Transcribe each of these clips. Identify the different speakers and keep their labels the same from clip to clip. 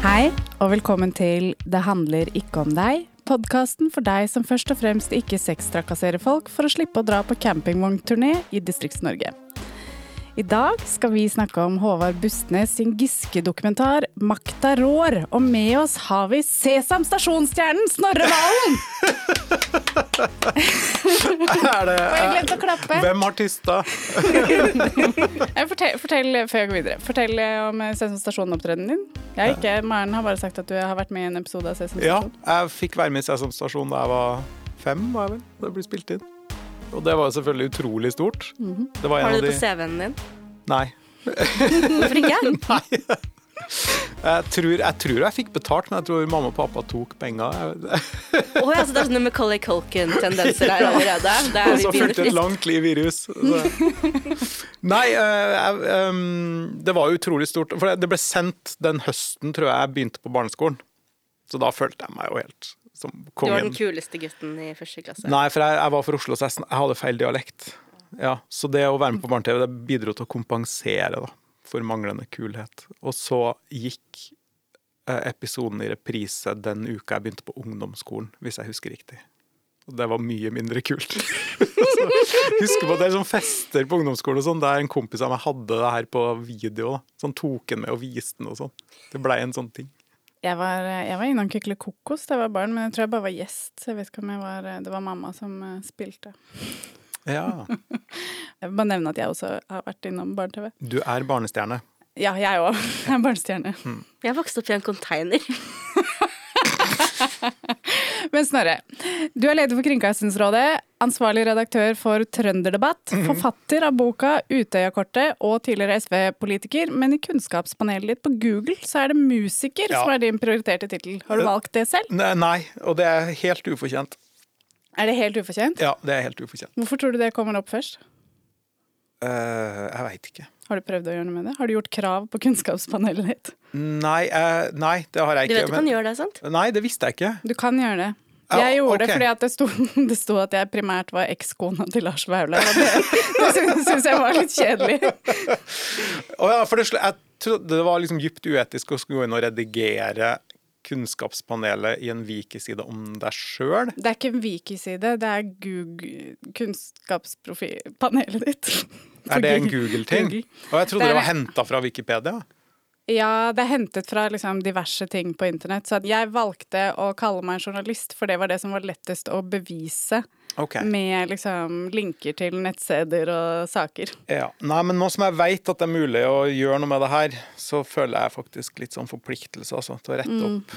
Speaker 1: Hei, og velkommen til Det handler ikke om deg. Podkasten for deg som først og fremst ikke sextrakasserer folk for å slippe å dra på campingvognturné i Distrikts-Norge. I dag skal vi snakke om Håvard Bustnes sin Giske-dokumentar 'Makta rår'. Og med oss har vi Sesam Stasjonsstjernen Snorre Valen!
Speaker 2: Er det,
Speaker 1: Og jeg glemte å klappe.
Speaker 2: Hvem har tista?
Speaker 1: Eh, Fortell, fortell før jeg går videre. Fortell eh, om Sesam Stasjon-opptredenen din. Jeg ikke, Maren har bare sagt at du har vært med i en episode av Sesam
Speaker 2: Ja, jeg fikk være med i Sesam Stasjon da jeg var fem, var jeg vel, det ble spilt inn. Og det var jo selvfølgelig utrolig stort. Det var en
Speaker 3: Har du det
Speaker 2: de
Speaker 3: på CV-en din?
Speaker 2: Nei.
Speaker 3: Hvorfor ikke?
Speaker 2: Nei. Jeg tror, jeg tror jeg fikk betalt, men jeg tror mamma og pappa tok penger.
Speaker 3: oh, ja, så det er sånne Macaulay Culkin-tendenser her allerede. Det er
Speaker 2: Og
Speaker 3: vi
Speaker 2: så fulgte et langt liv i rus. Så. Nei, eh, jeg, ehm, det var utrolig stort. For det ble sendt den høsten, tror jeg jeg begynte på barneskolen. Så da følte jeg meg jo helt
Speaker 3: Du var den kuleste gutten i første klasse.
Speaker 2: Nei, for jeg, jeg var fra Oslo, så jeg, jeg hadde feil dialekt. Ja, så det å være med på Barne-TV det bidro til å kompensere da, for manglende kulhet. Og så gikk eh, episoden i reprise den uka jeg begynte på ungdomsskolen, hvis jeg husker riktig. Og det var mye mindre kult. så, husker på at det er sånn fester på ungdomsskolen og sånn, der en kompis av meg hadde det her på video. Da. Sånn tok den med og viste den og sånn. Det blei en sånn ting.
Speaker 1: Jeg var, jeg var innom Kykle Kokos da jeg var barn, men jeg tror jeg bare var gjest. Så jeg vet ikke om jeg var Det var mamma som eh, spilte.
Speaker 2: Ja.
Speaker 1: Jeg vil bare nevne at jeg også har vært innom barne-TV.
Speaker 2: Du er barnestjerne.
Speaker 1: Ja, jeg òg. Jeg er barnestjerne.
Speaker 3: Jeg vokste opp i en container.
Speaker 1: Men Snorre, du er leder for Kringkastingsrådet, ansvarlig redaktør for Trønderdebatt, forfatter av boka Utøyakortet og tidligere SV-politiker, men i kunnskapspanelet ditt på Google så er det musiker
Speaker 2: Ja.
Speaker 1: som er din prioriterte tittel. Har du valgt det selv?
Speaker 2: Nei, og det er helt ufortjent.
Speaker 1: Er det helt ufortjent?
Speaker 2: Ja, det er helt ufortjent.
Speaker 1: Hvorfor tror du det kommer opp først?
Speaker 2: Uh, jeg veit ikke.
Speaker 1: Har du prøvd å gjøre noe med det? Har du gjort krav på kunnskapspanelet ditt?
Speaker 2: Nei, eh, nei, det har jeg ikke.
Speaker 3: Du vet du kan gjøre det, sant?
Speaker 2: Nei, det visste jeg ikke.
Speaker 1: Du kan gjøre det. Jeg gjorde det fordi at det sto, det sto at jeg primært var ekskona til Lars Vaular. Og det, det syns jeg var litt kjedelig.
Speaker 2: Oh ja, for det, jeg trodde det var liksom dypt uetisk å skulle gå inn og redigere Kunnskapspanelet i en vikeside om deg sjøl.
Speaker 1: Det er ikke en Wiki-side, det er Google, kunnskapspanelet ditt.
Speaker 2: Er det en Google-ting?
Speaker 1: Google.
Speaker 2: Og jeg trodde
Speaker 1: Det er
Speaker 2: det var henta fra Wikipedia.
Speaker 1: Ja, det er hentet fra liksom diverse ting på internett. Så jeg valgte å kalle meg journalist, for det var det som var lettest å bevise.
Speaker 2: Okay.
Speaker 1: Med liksom linker til nettsteder og saker.
Speaker 2: Ja. Nei, men nå som jeg veit at det er mulig å gjøre noe med det her, så føler jeg faktisk litt sånn forpliktelse altså, til å rette
Speaker 1: Mm.
Speaker 2: opp.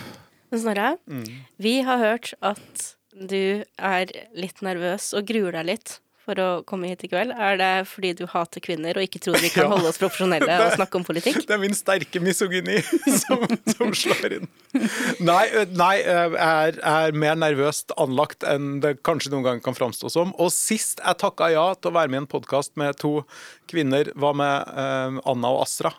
Speaker 3: Men Snorre,
Speaker 2: Mm.
Speaker 3: vi har hørt at du er litt nervøs og gruer deg litt for å komme hit i kveld. Er det fordi du hater kvinner og ikke tror vi kan
Speaker 2: Ja.
Speaker 3: holde oss profesjonelle og snakke om politikk?
Speaker 2: Det er min sterke misogyni som, som slår inn. Nei, jeg er, er mer nervøst anlagt enn det kanskje noen gang kan framstå som. Og sist jeg takka ja til å være med i en podkast med to kvinner, var med ø, Anna og Asra.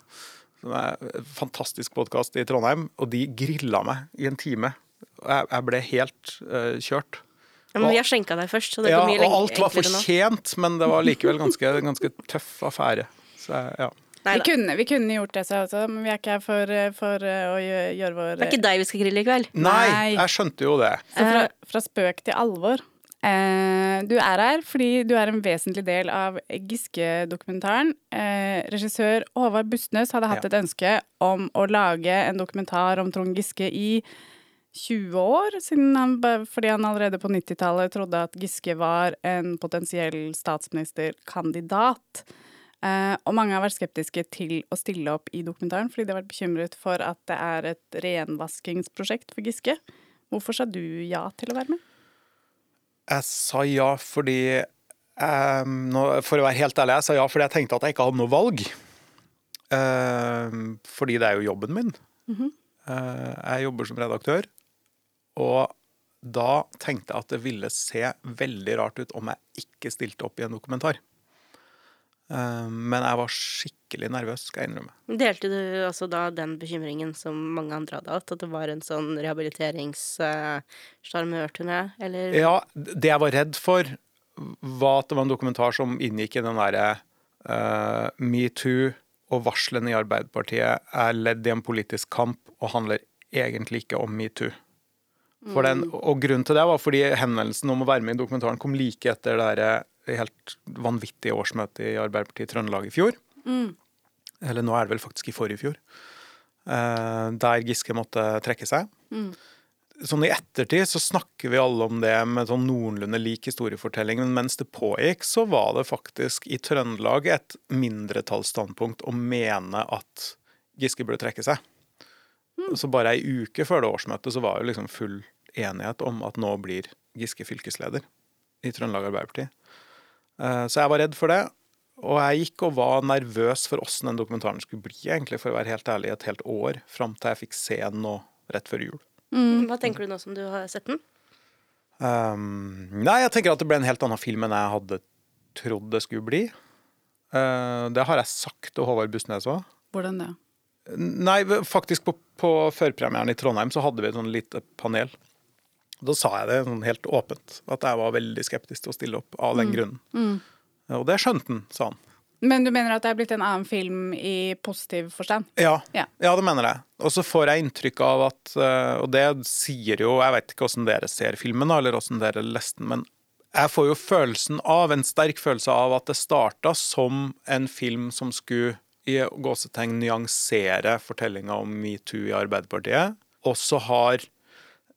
Speaker 2: Som er en fantastisk podkast i Trondheim. Og de grilla meg i en time. Jeg, jeg ble helt ø, kjørt.
Speaker 3: Ja, men vi har skjenka deg først, så det
Speaker 2: Ja,
Speaker 3: går mye
Speaker 2: og alt var
Speaker 3: for
Speaker 2: fortjent, men det var likevel ganske, ganske tøff affære. Så ja.
Speaker 3: Nei
Speaker 1: Vi kunne, vi kunne gjort det, så, altså, men vi er ikke her for, for uh, å gjøre, gjøre vår
Speaker 3: Det er ikke deg vi skal grille i kveld.
Speaker 2: Nei,
Speaker 1: Nei.
Speaker 2: jeg skjønte jo det.
Speaker 1: Så fra, fra spøk til alvor. Eh, du er her fordi du er en vesentlig del av Giske-dokumentaren. Eh, regissør Håvard Bustnes hadde hatt
Speaker 2: Ja.
Speaker 1: et ønske om å lage en dokumentar om Trond Giske i 20 år, siden han, fordi han allerede på 90-tallet trodde at Giske var en potensiell statsministerkandidat. Eh, og mange har vært skeptiske til å stille opp i dokumentaren, fordi de har vært bekymret for at det er et renvaskingsprosjekt for Giske. Hvorfor sa du ja til å være med?
Speaker 2: Jeg sa ja fordi um, nå, For å være helt ærlig, jeg sa ja fordi jeg tenkte at jeg ikke hadde noe valg. Eh, fordi det er jo jobben min. Eh, jeg jobber som redaktør. Og da tenkte jeg at det ville se veldig rart ut om jeg ikke stilte opp i en dokumentar. Eh, men jeg var skikkelig nervøs, skal jeg innrømme.
Speaker 3: Delte du altså da den bekymringen som mange andre hadde hatt, at det var en sånn rehabiliteringssjarmørturné, eller?
Speaker 2: Ja, det jeg var redd for, var at det var en dokumentar som inngikk i den derre uh, metoo og varslene i Arbeiderpartiet er ledd i en politisk kamp og handler egentlig ikke om metoo. For den, og grunnen til det var fordi henvendelsen om å være med i dokumentaren kom like etter det der helt vanvittige årsmøtet i Arbeiderpartiet i Trøndelag i fjor. Eller nå er det vel faktisk i forrige fjor. eh, der Giske måtte trekke seg. Sånn i ettertid så snakker vi alle om det med sånn noenlunde lik historiefortelling, men mens det pågikk, så var det faktisk i Trøndelag et mindretallsstandpunkt å mene at Giske burde trekke seg. Så bare ei uke før det årsmøtet så var det liksom full enighet om at nå blir Giske fylkesleder i Trøndelag Arbeiderparti. Eh, Så jeg var redd for det. Og jeg gikk og var nervøs for åssen den dokumentaren skulle bli, egentlig, for å være helt ærlig, et helt år. Fram til jeg fikk se den nå rett før jul.
Speaker 3: Hva tenker du nå som du har sett den?
Speaker 2: Um, nei, jeg tenker at det ble en helt annen film enn jeg hadde trodd det skulle bli. Uh, det har jeg sagt til Håvard Bussnes òg.
Speaker 1: Hvordan det?
Speaker 2: Nei, faktisk på, på førpremieren i Trondheim så hadde vi et sånn lite panel. Da sa jeg det sånn helt åpent, at jeg var veldig skeptisk til å stille opp av den grunnen. Og det skjønte han, sa han.
Speaker 1: Men du mener at det er blitt en annen film i positiv forstand?
Speaker 2: Ja,
Speaker 1: Ja.
Speaker 2: ja. det mener jeg. Og så får jeg inntrykk av at eh, Og det sier jo Jeg vet ikke åssen dere ser filmen, eller åssen dere leste den, men jeg får jo følelsen av, en sterk følelse av at det starta som en film som skulle i gåsetegn nyansere fortellinga om metoo i Arbeiderpartiet. Og så har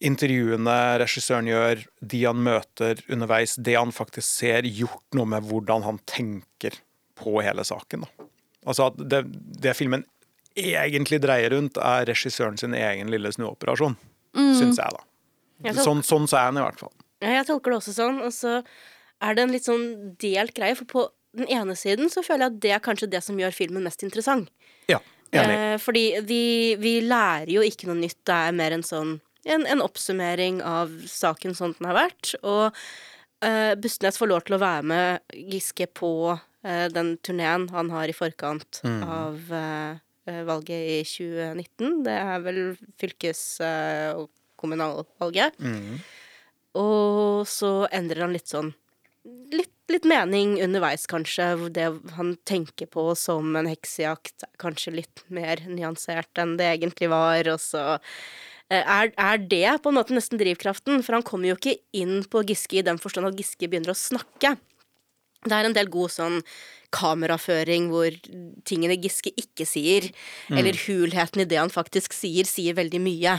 Speaker 2: intervjuene regissøren gjør, de han møter underveis, det han faktisk ser, gjort noe med hvordan han tenker på hele saken. Da. Altså at det, det filmen egentlig dreier rundt, er regissøren sin egen lille snuoperasjon. Syns jeg, da. Sånn, sånn så er han i hvert fall.
Speaker 3: Jeg tolker det også sånn. Og så er det en litt sånn delt greie. For på den ene siden så føler jeg at det er kanskje det som gjør filmen mest interessant.
Speaker 2: Ja, enig.
Speaker 3: Eh, fordi vi, vi lærer jo ikke noe nytt. Det er mer en sånn en, en oppsummering av saken sånn den har vært. Og uh, Bustnes får lov til å være med Giske på uh, den turneen han har i forkant av eh, eh, valget i 2019. Det er vel fylkes- og kommunalvalget. Og så endrer han litt sånn Litt, litt mening underveis, kanskje. Det han tenker på som en heksejakt, kanskje litt mer nyansert enn det egentlig var. Og så er, er det på en måte nesten drivkraften, for han kommer jo ikke inn på Giske i den forstand at Giske begynner å snakke. Det er en del god sånn kameraføring hvor tingene Giske ikke sier, eller hulheten i det han faktisk sier, sier veldig mye.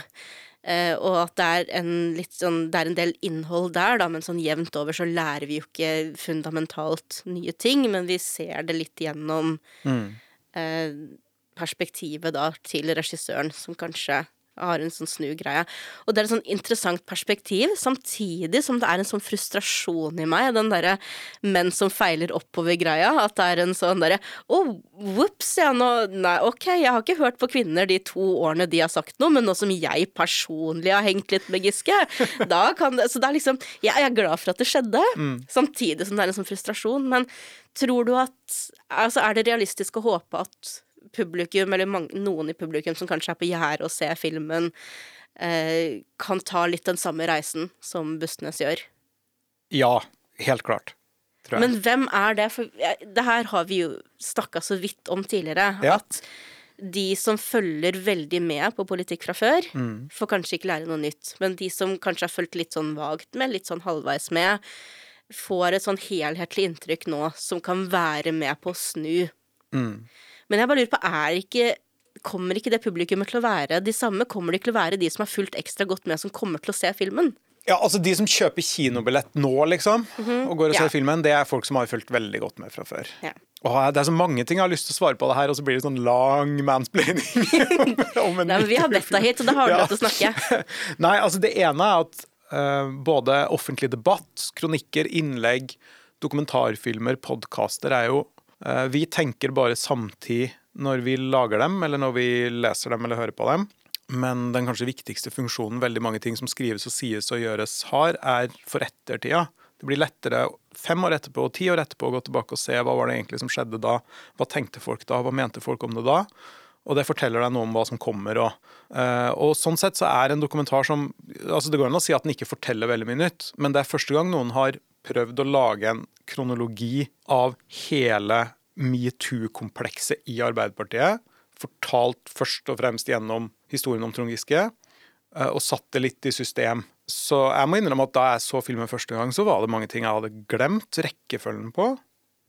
Speaker 3: Uh, og at det er en litt sånn Det er en del innhold der, da, men sånn jevnt over så lærer vi jo ikke fundamentalt nye ting, men vi ser det litt gjennom eh, perspektivet da til regissøren, som kanskje har en sånn snugreie. Og det er et sånn interessant perspektiv, samtidig som det er en sånn frustrasjon i meg, den derre menn som feiler oppover-greia. At det er en sånn derre Å, oh, vops, ja, nå Nei, ok, jeg har ikke hørt på kvinner de to årene de har sagt noe, men nå som jeg personlig har hengt litt med Giske, da kan det Så det er liksom Jeg er glad for at det skjedde, samtidig som det er en sånn frustrasjon. Men tror du at Altså, er det realistisk å håpe at publikum, eller noen i publikum som kanskje er på gjerdet og ser filmen, eh, kan ta litt den samme reisen som Bustnes gjør.
Speaker 2: Ja, helt klart. Tror jeg.
Speaker 3: Men hvem er det? For det her har vi jo snakka så vidt om tidligere.
Speaker 2: Ja.
Speaker 3: At de som følger veldig med på politikk fra før,
Speaker 2: Mm.
Speaker 3: får kanskje ikke lære noe nytt. Men de som kanskje har fulgt litt sånn vagt med, litt sånn halvveis med, får et sånn helhetlig inntrykk nå som kan være med på å snu.
Speaker 2: Mm.
Speaker 3: Men jeg bare lurer på, er ikke Kommer ikke det publikummet til å være de samme? Kommer ikke til å være de som har fulgt ekstra godt med, som kommer til å se filmen?
Speaker 2: Ja, altså De som kjøper kinobillett nå, liksom, og går og ser
Speaker 3: Ja.
Speaker 2: filmen, det er folk som har fulgt veldig godt med fra før.
Speaker 3: Ja.
Speaker 2: Og Det er så mange ting jeg har lyst til å svare på det her, og så blir det sånn lang mansplaining.
Speaker 3: Nei, men Vi har bedt deg hit, så da har du
Speaker 2: Ja.
Speaker 3: lov til å snakke.
Speaker 2: Nei, altså det ene er at uh, både offentlig debatt, kronikker, innlegg, dokumentarfilmer, podkaster er jo Vi tenker bare samtid når vi lager dem, eller når vi leser dem eller hører på dem. Men den kanskje viktigste funksjonen veldig mange ting som skrives og sies og gjøres har, er for ettertida. Det blir lettere fem år etterpå og ti år etterpå å gå tilbake og se hva var det egentlig som skjedde da. Hva tenkte folk da? Hva mente folk om det da? Og det forteller deg noe om hva som kommer. Og, eh, og sånn sett så er en dokumentar som altså Det går an å si at den ikke forteller veldig mye nytt, men det er første gang noen har prøvd å lage en kronologi av hele metoo-komplekset i Arbeiderpartiet. Fortalt først og fremst gjennom historien om Trond Giske. eh, og satt det litt i system. Så jeg må innrømme at da jeg så filmen første gang, så var det mange ting jeg hadde glemt rekkefølgen på.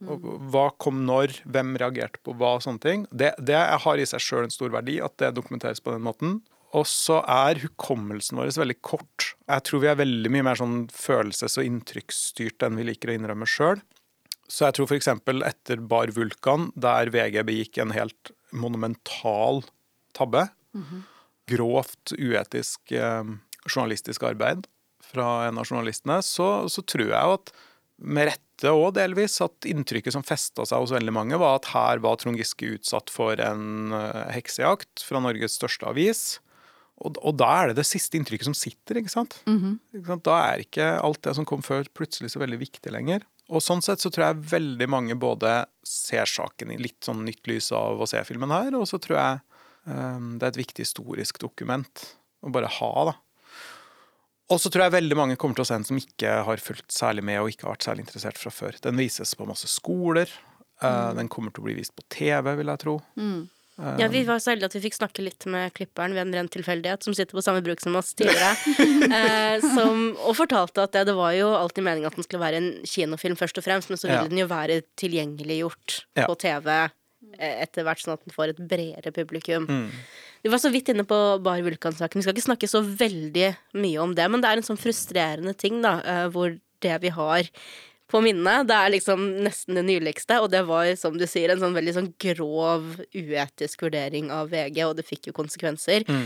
Speaker 2: Og hva kom når, hvem reagerte på hva og sånne ting. Det, det har i seg sjøl en stor verdi at det dokumenteres på den måten. Og så er hukommelsen vår veldig kort. Jeg tror vi er veldig mye mer sånn følelses- og inntrykksstyrt enn vi liker å innrømme sjøl. Så jeg tror f.eks. etter Bar Vulkan, der VG begikk en helt monumental tabbe, grovt uetisk eh, journalistisk arbeid fra en av journalistene, så, så tror jeg jo at med rette og delvis at inntrykket som festa seg hos veldig mange, var at her var Trond Giske utsatt for en eh, heksejakt fra Norges største avis. Og, og da er det det siste inntrykket som sitter, ikke sant? ikke sant? Da er ikke alt det som kom før, plutselig så veldig viktig lenger. Og sånn sett så tror jeg veldig mange både ser saken i litt sånn nytt lys av å se filmen her, og så tror jeg um, det er et viktig historisk dokument å bare ha, da. Og så tror jeg veldig mange kommer til å se en som ikke har fulgt særlig med og ikke har vært særlig interessert fra før. Den vises på masse skoler. Uh, den kommer til å bli vist på TV, vil jeg tro.
Speaker 3: Ja, vi var så heldige at vi fikk snakke litt med klipperen ved en ren tilfeldighet, som sitter på samme bruk som oss tidligere. eh, som, og fortalte at det, det var jo alltid meningen at den skulle være en kinofilm først og fremst, men så ville
Speaker 2: Ja.
Speaker 3: den jo være tilgjengeliggjort
Speaker 2: Ja.
Speaker 3: på TV eh, etter hvert, sånn at den får et bredere publikum.
Speaker 2: Mm.
Speaker 3: Vi var så vidt inne på Bar Vulkan-saken. Vi skal ikke snakke så veldig mye om det, men det er en sånn frustrerende ting, da, eh, hvor det vi har på minnet, det er liksom nesten det nyligste, og det var, som du sier, en sånn veldig sånn grov, uetisk vurdering av VG, og det fikk jo konsekvenser.
Speaker 2: Mm.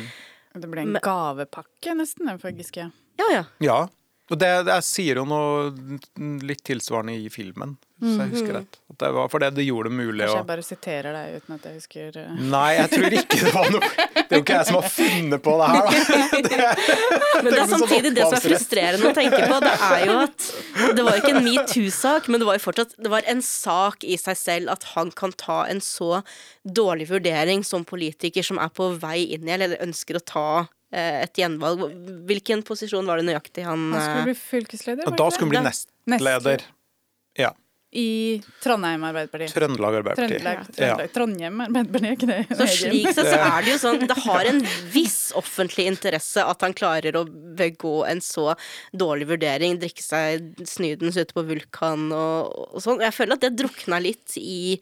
Speaker 1: Det ble en gavepakke, nesten, det, for Giske.
Speaker 3: Ja, ja.
Speaker 2: Ja. Og det, det jeg sier jo noe litt tilsvarende i filmen, hvis jeg husker rett. At det var for det det gjorde det mulig
Speaker 1: Kanskje jeg bare siterer deg uten at jeg husker eh.
Speaker 2: Nei, jeg tror ikke det var noe Det er jo ikke jeg som har funnet på det her, da.
Speaker 3: Men det er
Speaker 2: sånn
Speaker 3: samtidig det som er frustrerende å tenke på. Det er jo at Det var ikke en metoo-sak, men det var jo fortsatt Det var en sak i seg selv at han kan ta en så dårlig vurdering som politiker som er på vei inn i eller ønsker å ta eh, et gjenvalg. Hvilken posisjon var det nøyaktig han
Speaker 1: Han skulle
Speaker 3: eh,
Speaker 1: bli fylkesleder,
Speaker 2: da
Speaker 1: det
Speaker 2: skulle han bli nestleder. Ja.
Speaker 1: I Trondheim Arbeiderparti.
Speaker 2: Trøndelag Arbeiderparti.
Speaker 1: Trøndelag,
Speaker 2: Ja.
Speaker 1: Trondheim Arbeiderparti, er ikke det?
Speaker 3: Så slik sett så er det jo sånn Det har en viss offentlig interesse at han klarer å begå en så dårlig vurdering, drikke seg snydens ute på vulkan og, og sånn. Jeg føler at det drukna litt i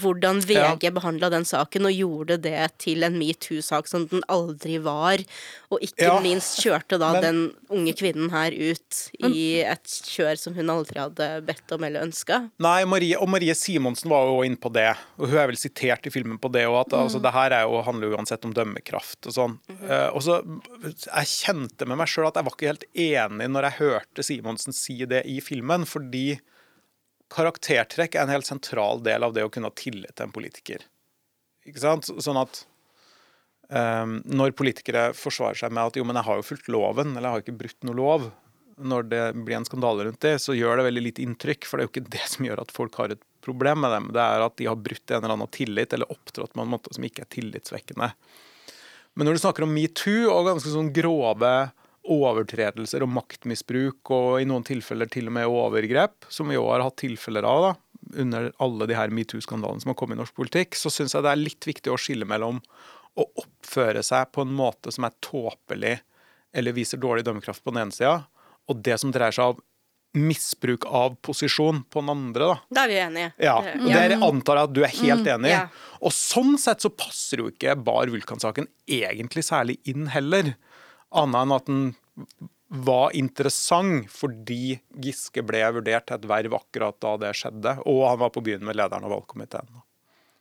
Speaker 3: hvordan VG behandla den saken, og gjorde det til en metoo-sak som den aldri var. Og ikke
Speaker 2: Ja,
Speaker 3: minst kjørte da
Speaker 2: men-
Speaker 3: den unge kvinnen her ut i et kjør som hun aldri hadde bedt om eller ønska.
Speaker 2: Nei, Marie, og Marie Simonsen var jo inne på det, og hun er vel sitert i filmen på det òg, at altså, det her er jo, handler uansett om dømmekraft og sånn. Eh, og så Jeg kjente med meg sjøl at jeg var ikke helt enig når jeg hørte Simonsen si det i filmen, fordi karaktertrekk er en helt sentral del av det å kunne ha tillit til en politiker. Ikke sant? Sånn at um, når politikere forsvarer seg med at jo, men jeg har jo fulgt loven, eller jeg har ikke brutt noe lov, når det blir en skandale rundt det, så gjør det veldig lite inntrykk. For det er jo ikke det som gjør at folk har et problem med dem. Det er at de har brutt en eller annen tillit, eller opptrådt på en måte som ikke er tillitsvekkende. Men når du snakker om metoo og ganske sånn grove overtredelser og maktmisbruk, og i noen tilfeller til og med overgrep, som vi òg har hatt tilfeller av da, under alle de her metoo-skandalene som har kommet i norsk politikk, så syns jeg det er litt viktig å skille mellom å oppføre seg på en måte som er tåpelig eller viser dårlig dømmekraft på den ene sida, og det som dreier seg av misbruk av posisjon på den andre. da.
Speaker 3: Da er vi enige.
Speaker 2: Ja, og Der antar jeg at du er helt enig.
Speaker 3: ja.
Speaker 2: Og sånn sett så passer jo ikke Bar Vulkan-saken egentlig særlig inn heller. Annet enn at den var interessant fordi Giske ble vurdert til et verv akkurat da det skjedde, og han var på byen med lederen av valgkomiteen.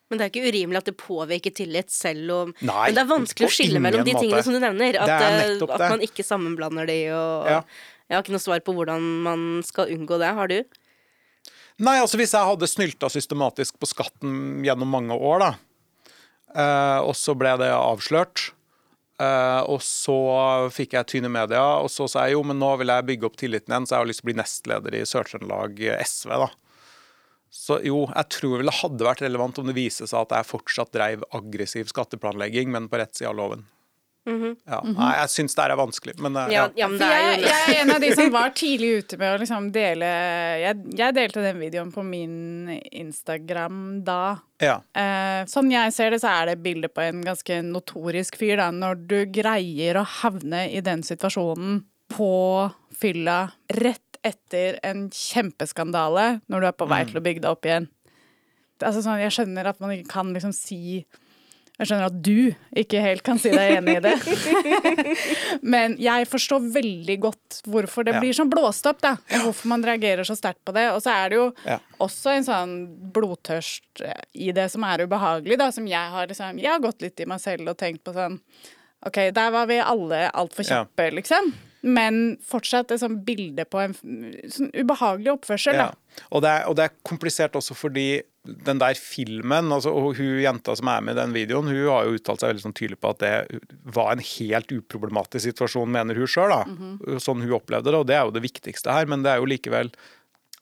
Speaker 3: Men det er ikke urimelig at det påvirker tillit, selv om
Speaker 2: Nei,
Speaker 3: Men det er vanskelig å skille mellom de tingene
Speaker 2: måte.
Speaker 3: som du nevner. At, eh, at man ikke sammenblander de og
Speaker 2: Ja.
Speaker 3: Jeg har ikke noe svar på hvordan man skal unngå det. Har du?
Speaker 2: Nei, altså hvis jeg hadde snylta systematisk på skatten gjennom mange år, da, eh, og så ble det avslørt, og så fikk jeg tyn i media, og så sa jeg jo, men nå vil jeg bygge opp tilliten igjen, så jeg har lyst til å bli nestleder i Sør-Trøndelag SV, da. Så jo, jeg tror vel det hadde vært relevant om det viser seg at jeg fortsatt dreiv aggressiv skatteplanlegging, men på rett side av loven.
Speaker 3: Mhm.
Speaker 2: Ja. Nei, jeg syns det er vanskelig, men eh,
Speaker 3: ja,
Speaker 2: ja.
Speaker 3: men det er
Speaker 1: jeg,
Speaker 3: jo
Speaker 1: jeg er en av de som var tidlig ute med å liksom dele jeg, jeg delte den videoen på min Instagram da.
Speaker 2: ja.
Speaker 1: Eh, sånn jeg ser det, så er det bilde på en ganske notorisk fyr, da. Når du greier å havne i den situasjonen på fylla rett etter en kjempeskandale, når du er på vei til å bygge deg opp igjen. Altså sånn, jeg skjønner at man ikke kan liksom si Jeg skjønner at du ikke helt kan si deg enig i det. Men jeg forstår veldig godt hvorfor det
Speaker 2: Ja.
Speaker 1: blir sånn blåst opp, da. Og hvorfor man reagerer så sterkt på det. Og så er det jo
Speaker 2: Ja.
Speaker 1: også en sånn blodtørst eh, i det som er ubehagelig, da, som jeg har liksom Jeg har gått litt i meg selv og tenkt på sånn OK, der var vi alle altfor
Speaker 2: Ja.
Speaker 1: kjappe, liksom. Men fortsatt et sånt bilde på en sånn ubehagelig oppførsel,
Speaker 2: Ja.
Speaker 1: da.
Speaker 2: Og, det er, og det er komplisert også fordi den der filmen, altså, og hun jenta som er med i den videoen, hun har jo uttalt seg veldig sånn tydelig på at det var en helt uproblematisk situasjon, mener hun sjøl. Sånn hun opplevde det, og det er jo det viktigste her. Men det er jo likevel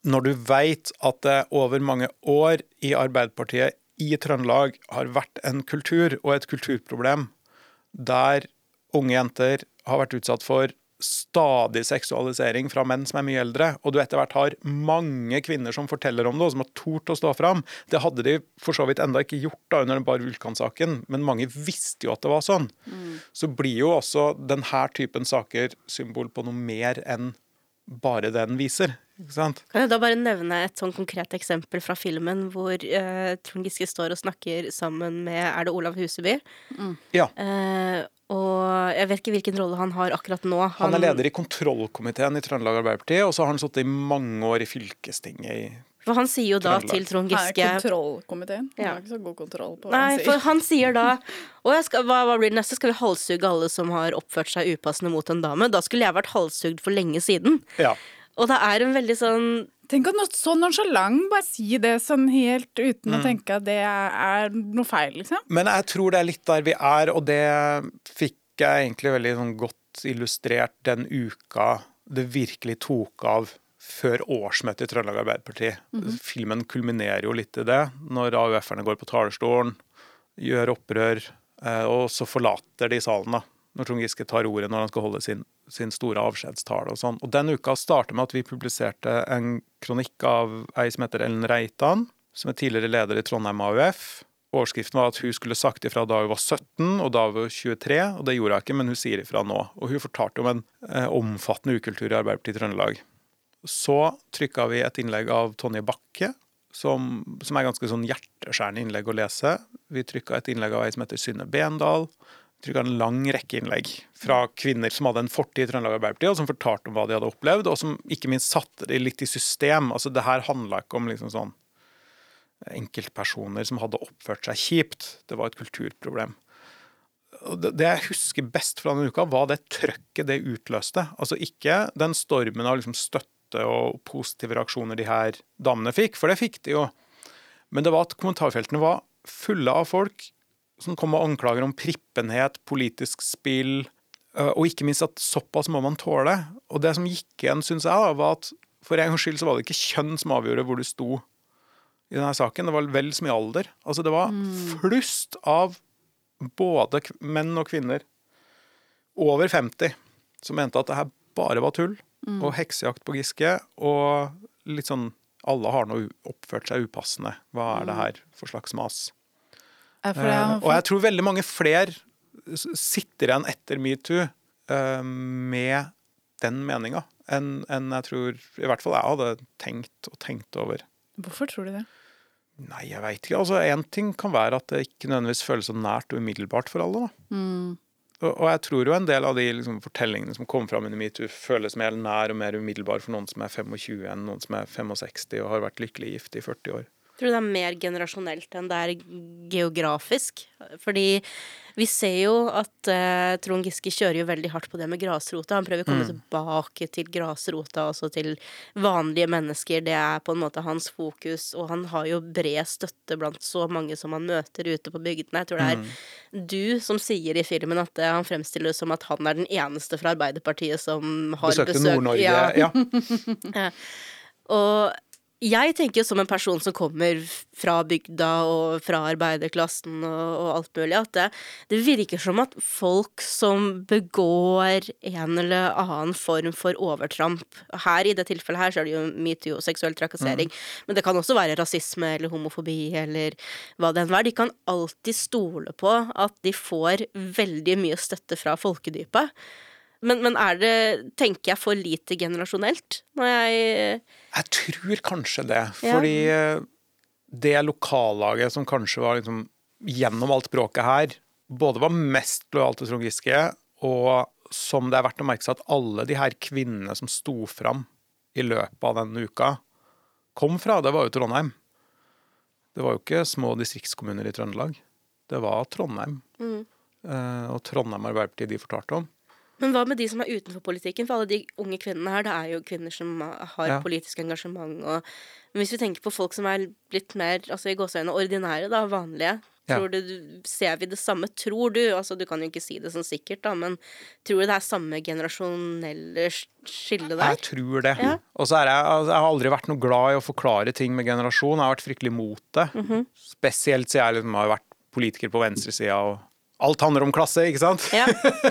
Speaker 2: Når du veit at det over mange år i Arbeiderpartiet i Trøndelag har vært en kultur og et kulturproblem der unge jenter har vært utsatt for stadig seksualisering fra menn som er mye eldre, og du etter hvert har mange kvinner som forteller om det, og som har tort å stå fram. Det hadde de for så vidt enda ikke gjort da under den Bar Vulkan-saken, men mange visste jo at det var sånn. Så blir jo også denne typen saker symbol på noe mer enn bare det den viser. Ikke sant?
Speaker 3: Kan jeg da bare nevne et sånn konkret eksempel fra filmen hvor uh, Trond Giske står og snakker sammen med Er det Olav Huseby?
Speaker 2: Ja.
Speaker 3: Eh, og jeg vet ikke hvilken rolle han har akkurat nå.
Speaker 2: Han er leder i kontrollkomiteen i Trøndelag Arbeiderparti, og så har han sittet i mange år i fylkestinget i
Speaker 3: For han sier jo da
Speaker 2: Trøndelag.
Speaker 3: til Trond
Speaker 1: Han er kontrollkomiteen. Han
Speaker 3: Ja.
Speaker 1: har ikke så god kontroll på hva
Speaker 3: Nei,
Speaker 1: han sier.
Speaker 3: for han sier da Og jeg skal, hva, hva blir det neste? Skal vi halshugge alle som har oppført seg upassende mot en dame? Da skulle jeg vært halshugd for lenge siden.
Speaker 2: Ja.
Speaker 3: Og det er en veldig sånn
Speaker 1: Tenk at noe så nonsjalant bare si det sånn helt uten
Speaker 2: Mm.
Speaker 1: å tenke at det er, noe feil, liksom.
Speaker 2: Men jeg tror det er litt der vi er, og det fikk jeg egentlig veldig sånn godt illustrert den uka det virkelig tok av før årsmøtet i Trøndelag Arbeiderparti. Filmen kulminerer jo litt i det, når AUF-erne går på talerstolen, gjør opprør, eh, og så forlater de salen, da. Når Trond Giske tar ordet når han skal holde sin, sin store avskjedstale og sånn. Og den uka starter med at vi publiserte en kronikk av ei som heter Ellen Reitan, som er tidligere leder i Trondheim AUF. Overskriften var at hun skulle sagt ifra da hun var 17 og da hun var 23, og det gjorde hun ikke, men hun sier ifra nå. Og hun fortalte om en eh, omfattende ukultur i Arbeiderpartiet Trøndelag. Så trykka vi et innlegg av Tonje Bakke, som, som er ganske sånn hjerteskjærende innlegg å lese. Vi trykka et innlegg av ei som heter Synne Bendal. Vi var en lang rekke innlegg fra kvinner som hadde en fortid i Trøndelag Arbeiderparti, og som fortalte om hva de hadde opplevd, og som ikke minst satte det litt i system. Altså, det her handla ikke om liksom sånn enkeltpersoner som hadde oppført seg kjipt. Det var et kulturproblem. Det det jeg husker best fra denne uka, var det trøkket det utløste. Altså ikke den stormen av liksom støtte og positive reaksjoner de her damene fikk, for det fikk de jo. Men det var at kommentarfeltene var fulle av folk som kom med anklager om prippenhet, politisk spill, øh, og ikke minst at såpass må man tåle. Og det som gikk igjen, syns jeg, da, var at for en gangs skyld så var det ikke kjønn som avgjorde hvor du sto i denne saken. Det var vel så mye alder. Altså det var flust av både menn og kvinner over 50 som mente at det her bare var tull og heksejakt på Giske. Og litt sånn alle har nå oppført seg upassende. Hva er det her for slags mas?
Speaker 1: Det
Speaker 2: Eh, og jeg tror veldig mange flere sitter igjen etter metoo eh, med den meninga enn en jeg tror i hvert fall jeg hadde tenkt og tenkt over.
Speaker 1: Hvorfor tror du det?
Speaker 2: Nei, jeg veit ikke. Altså, Én ting kan være at det ikke nødvendigvis føles så nært og umiddelbart for alle. da.
Speaker 1: Mm.
Speaker 2: Og, og jeg tror jo en del av de liksom, fortellingene som kom fram under metoo, føles mer nær og mer umiddelbar for noen som er 25 enn noen som er 65 og har vært lykkelig gift i 40 år.
Speaker 3: Tror det er mer generasjonelt enn det er geografisk. Fordi vi ser jo at eh, Trond Giske kjører jo veldig hardt på det med grasrota. Han prøver å komme tilbake til grasrota, altså til vanlige mennesker. Det er på en måte hans fokus, og han har jo bred støtte blant så mange som han møter ute på bygdene. Jeg tror det er du som sier i filmen at eh, han fremstiller det som at han er den eneste fra Arbeiderpartiet som har
Speaker 2: Besøkte
Speaker 3: besøkt
Speaker 2: Nord-Norge.
Speaker 3: Ja.
Speaker 2: Ja.
Speaker 3: Og jeg tenker jo som en person som kommer fra bygda og fra arbeiderklassen og, og alt mulig, at det, det, virker som at folk som begår en eller annen form for overtramp Her i det tilfellet her så er det jo metoo og seksuell trakassering, mm. men det kan også være rasisme eller homofobi eller hva det enn er. De kan alltid stole på at de får veldig mye støtte fra folkedypet. Men, men, er det, tenker jeg, for lite generasjonelt når jeg
Speaker 2: Jeg tror kanskje det. Ja. Fordi eh, det lokallaget som kanskje var liksom gjennom alt bråket her, både var mest lojalt til Trond Giske, og som det er verdt å merke seg at alle de her kvinnene som sto fram i løpet av denne uka, kom fra, det var jo Trondheim. Det var jo ikke små distriktskommuner i Trøndelag. Det var Trondheim. Mm. Eh, og Trondheim Arbeiderparti de fortalte om.
Speaker 3: Men hva med de som er utenfor politikken? For alle de unge kvinnene her, det er jo kvinner som har ja. politisk engasjement. Og, men hvis vi tenker på folk som er litt mer altså i gåseøynene ordinære, da, vanlige, Tror du, Ser vi det samme? Tror du altså Du kan jo ikke si det sånn sikkert, da, men tror du det er samme generasjonelle skille der?
Speaker 2: Jeg tror det. Ja. Og så er jeg, altså, jeg har aldri vært noe glad i å forklare ting med generasjon. Jeg har vært fryktelig imot det. Mm -hmm. Spesielt siden jeg liksom har vært politiker på venstresida og alt handler om klasse, ikke sant? Ja.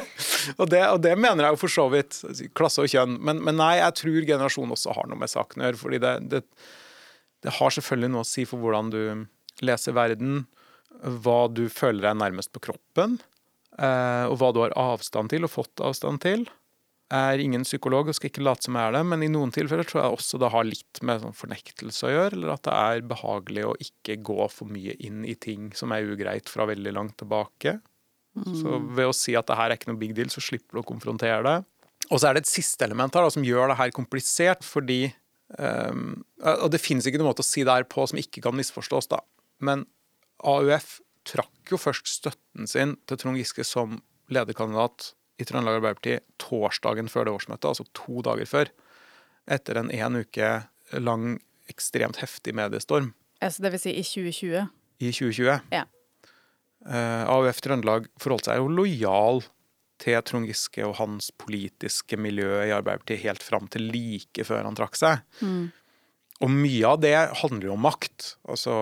Speaker 2: og, det, og, det, mener jeg jo for så vidt. Klasse og kjønn. Men, men nei, jeg tror generasjon også har noe med saken å gjøre. fordi det, det, det, har selvfølgelig noe å si for hvordan du leser verden, hva du føler deg nærmest på kroppen, eh, og hva du har avstand til og fått avstand til. Jeg er ingen psykolog og skal ikke late som jeg er det, men i noen tilfeller tror jeg også det har litt med sånn fornektelse å gjøre, eller at det er behagelig å ikke gå for mye inn i ting som er ugreit fra veldig langt tilbake. Så ved å si at det her er ikke noe big deal, så slipper du å konfrontere det. Og så er det et siste element her da, som gjør det her komplisert, fordi um, Og det finnes ikke noen måte å si det her på som ikke kan misforstås, da. Men AUF trakk jo først støtten sin til Trond Giske som lederkandidat i Trøndelag Arbeiderparti torsdagen før det årsmøtet, altså to dager før. Etter en en uke lang, ekstremt heftig mediestorm.
Speaker 1: Altså det vil si i 2020?
Speaker 2: I 2020.
Speaker 1: Ja.
Speaker 2: Eh, AUF Trøndelag forholdt seg jo lojal til Trond Giske og hans politiske miljø i Arbeiderpartiet helt fram til like før han trakk seg. Mm. Og mye av det handler jo om makt. Altså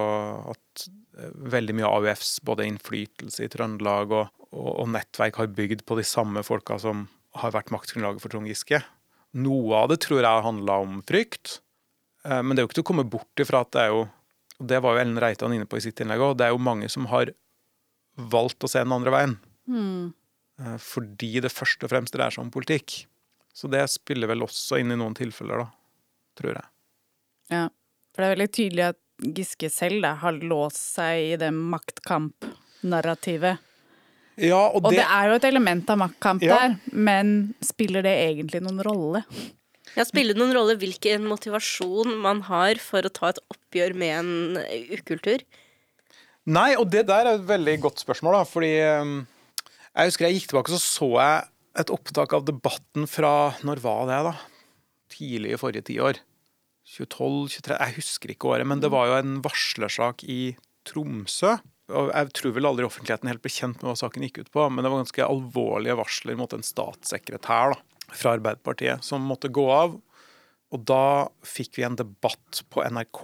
Speaker 2: at eh, veldig mye av AUFs både innflytelse i Trøndelag og, og, og nettverk har bygd på de samme folka som har vært maktgrunnlaget for Trond Giske. Noe av det tror jeg handla om frykt, eh, men det er jo ikke til å komme bort ifra at det er jo og Det var jo Ellen Reitan inne på i sitt innlegg òg. Det er jo mange som har valgt å se den andre veien. Mm. Fordi det først og fremst dreier seg om politikk. Så det spiller vel også inn i noen tilfeller, da. Tror jeg.
Speaker 1: Ja. For det er veldig tydelig at Giske selv da, har låst seg i det maktkamp-narrativet.
Speaker 2: Ja, og,
Speaker 1: og det... det, er jo et element av maktkamp ja. der, men spiller det egentlig noen rolle?
Speaker 3: Ja, Spiller det noen rolle hvilken motivasjon man har for å ta et oppgjør med en ukultur?
Speaker 2: Nei, og det der er et veldig godt spørsmål, da. Fordi um, jeg husker jeg gikk tilbake så så jeg et opptak av debatten fra Når var det, da? Tidlig i forrige tiår. 2012-2013 jeg husker ikke året, men det var jo en varslersak i Tromsø. Og jeg tror vel aldri offentligheten helt ble kjent med hva saken gikk ut på, men det var ganske alvorlige varsler mot en statssekretær da, fra Arbeiderpartiet som måtte gå av. Og da fikk vi en debatt på NRK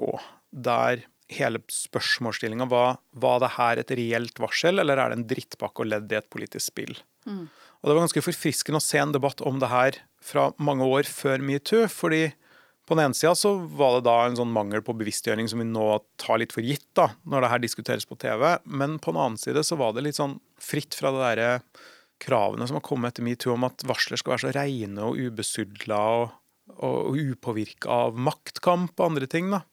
Speaker 2: der hele spørsmålsstillinga var var det her et reelt varsel, eller er det en drittpakke og ledd i et politisk spill. Mm. Og Det var ganske forfriskende å se en debatt om det her fra mange år før metoo. fordi på den ene sida så var det da en sånn mangel på bevisstgjøring som vi nå tar litt for gitt da, når det her diskuteres på TV. Men på den annen side så var det litt sånn fritt fra det derre kravene som har kommet etter metoo om at varsler skal være så reine og ubesudla og, og, og upåvirka av maktkamp og andre ting. da.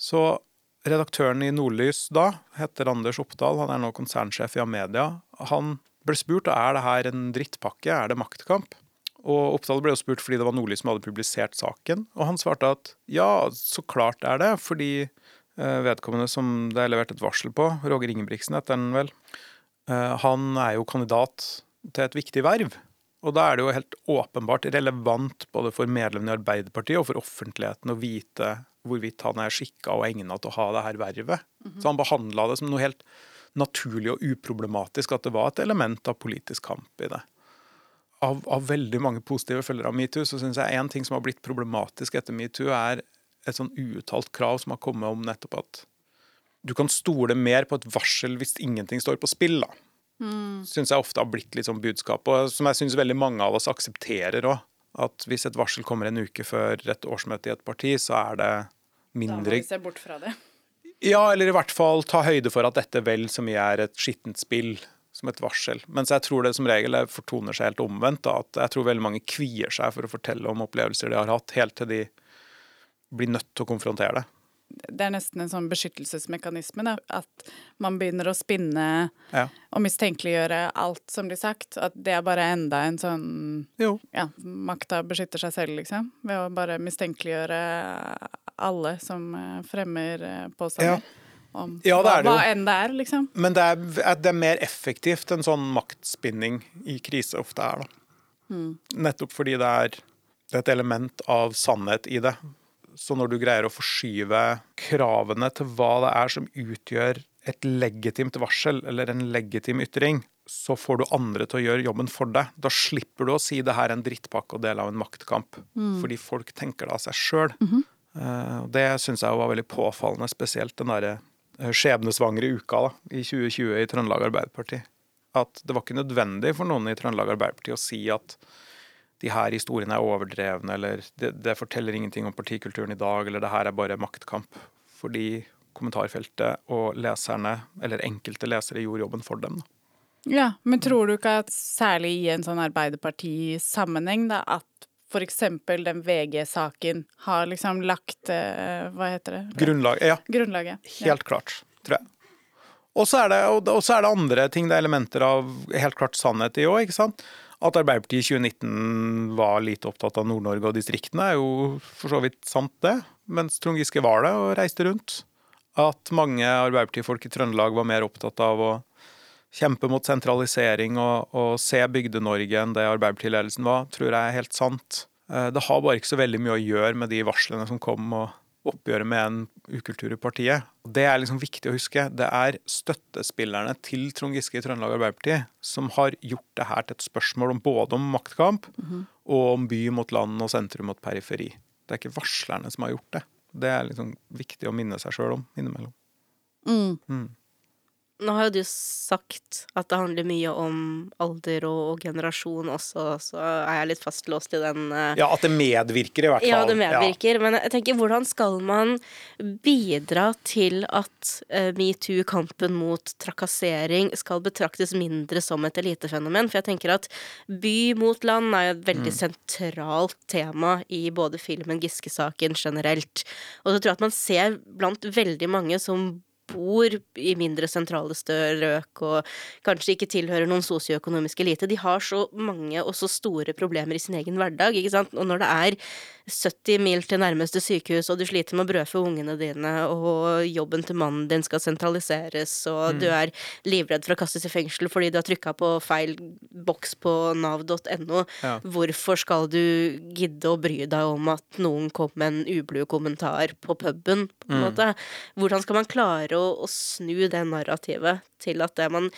Speaker 2: Så Redaktøren i Nordlys da heter Anders Oppdal, han er nå konsernsjef i Amedia. Han ble spurt er det her en drittpakke, er det maktkamp? Og Oppdal ble jo spurt fordi det var Nordlys som hadde publisert saken, og han svarte at ja, så klart er det, fordi eh, vedkommende som det er levert et varsel på, Roger Ingebrigtsen heter han vel, eh, han er jo kandidat til et viktig verv. Og da er det jo helt åpenbart relevant både for medlemmene i Arbeiderpartiet og for offentligheten å vite hvorvidt han er skikka og egna til å ha det her vervet. Mm -hmm. Så han behandla det som noe helt naturlig og uproblematisk, at det var et element av politisk kamp i det. Av, av veldig mange positive følgere av metoo, så syns jeg én ting som har blitt problematisk etter metoo, er et sånn uuttalt krav som har kommet om nettopp at du kan stole mer på et varsel hvis ingenting står på spill. da. Mm. Syns jeg ofte har blitt litt sånn budskap, og som jeg syns veldig mange av oss aksepterer òg. At hvis et varsel kommer en uke før et årsmøte i et parti, så er det mindre Da må
Speaker 1: vi se bort fra det.
Speaker 2: Ja, eller i hvert fall ta høyde for at dette vel så mye er et skittent spill som et varsel. Mens jeg tror det som regel fortoner seg helt omvendt. Da, at jeg tror veldig mange kvier seg for å fortelle om opplevelser de har hatt, helt til de blir nødt til å konfrontere det
Speaker 1: det er nesten en sånn beskyttelsesmekanisme. Da. At man begynner å spinne
Speaker 2: ja.
Speaker 1: og mistenkeliggjøre alt som blir sagt. At det er bare enda en sånn
Speaker 2: jo.
Speaker 1: Ja, makta beskytter seg selv, liksom. Ved å bare mistenkeliggjøre alle som eh, fremmer eh, påstander. Ja. Om
Speaker 2: ja,
Speaker 1: hva, hva, enn det er, liksom.
Speaker 2: Men det er, det er, mer effektivt enn sånn maktspinning i krise ofte er, da. Mm. Nettopp fordi det er, det er et element av sannhet i det. Så når du greier å forskyve kravene til hva det er som utgjør et legitimt varsel eller en legitim ytring, så får du andre til å gjøre jobben for deg. Da slipper du å si det her er en drittpakke og del av en maktkamp, mm. fordi folk tenker det av seg sjøl. Mm -hmm. Eh, det syns jeg var veldig påfallende, spesielt den derre eh, skjebnesvangre uka da, i 2020 i Trøndelag Arbeiderparti. At det var ikke nødvendig for noen i Trøndelag Arbeiderparti å si at de her historiene er overdrevne, eller det, det, forteller ingenting om partikulturen i dag, eller det her er bare maktkamp. Fordi kommentarfeltet og leserne, eller enkelte lesere, gjorde jobben for dem.
Speaker 1: Ja, men tror du ikke at særlig i en sånn Arbeiderparti-sammenheng, da, at f.eks. den VG-saken har liksom lagt uh, Hva heter det?
Speaker 2: Grunnlag, ja.
Speaker 1: Grunnlaget.
Speaker 2: Helt ja. klart, tror jeg. Og så er, er, det andre ting, det er elementer av helt klart sannhet i òg, ikke sant. At Arbeiderpartiet i 2019 var lite opptatt av Nord-Norge og distriktene, er jo for så vidt sant, det. Mens Trond Giske var det og reiste rundt. At mange Arbeiderpartifolk i Trøndelag var mer opptatt av å kjempe mot sentralisering og, og se Bygde-Norge enn det Arbeiderpartiledelsen var, tror jeg er helt sant. Eh, det har bare ikke så veldig mye å gjøre med de varslene som kom, og oppgjøret med en ukultur i partiet. Det er liksom viktig å huske. Det er støttespillerne til Trond Giske i Trøndelag Arbeiderparti som har gjort det her til et spørsmål om både om maktkamp mm -hmm. og om by mot land og sentrum mot periferi. Det er ikke varslerne som har gjort det. Det er liksom viktig å minne seg sjøl om innimellom.
Speaker 3: Mm. Mm. Nå har jo du sagt at det handler mye om alder og, og generasjon også, så er jeg litt fastlåst i den uh...
Speaker 2: Ja, at det medvirker, i hvert fall.
Speaker 3: Ja, det medvirker. Ja. Men jeg tenker, hvordan skal man bidra til at uh, metoo-kampen mot trakassering skal betraktes mindre som et elitefenomen? For jeg tenker at by mot land er jo et veldig mm. sentralt tema i både filmen Giske-saken generelt. Og så tror jeg at man ser blant veldig mange som bor i mindre sentrale strøk og kanskje ikke tilhører noen sosioøkonomisk elite, de har så mange og så store problemer i sin egen hverdag, ikke sant. Og når det er 70 mil til nærmeste sykehus, og du sliter med å brødfø ungene dine, og jobben til mannen din skal sentraliseres, og mm. du er livredd for å kastes i fengsel fordi du har trykka på feil boks på nav.no, ja. hvorfor skal du gidde å bry deg om at noen kom med en ublu kommentar på puben, på en mm. måte? Hvordan skal man klare å, å snu det narrativet til at det man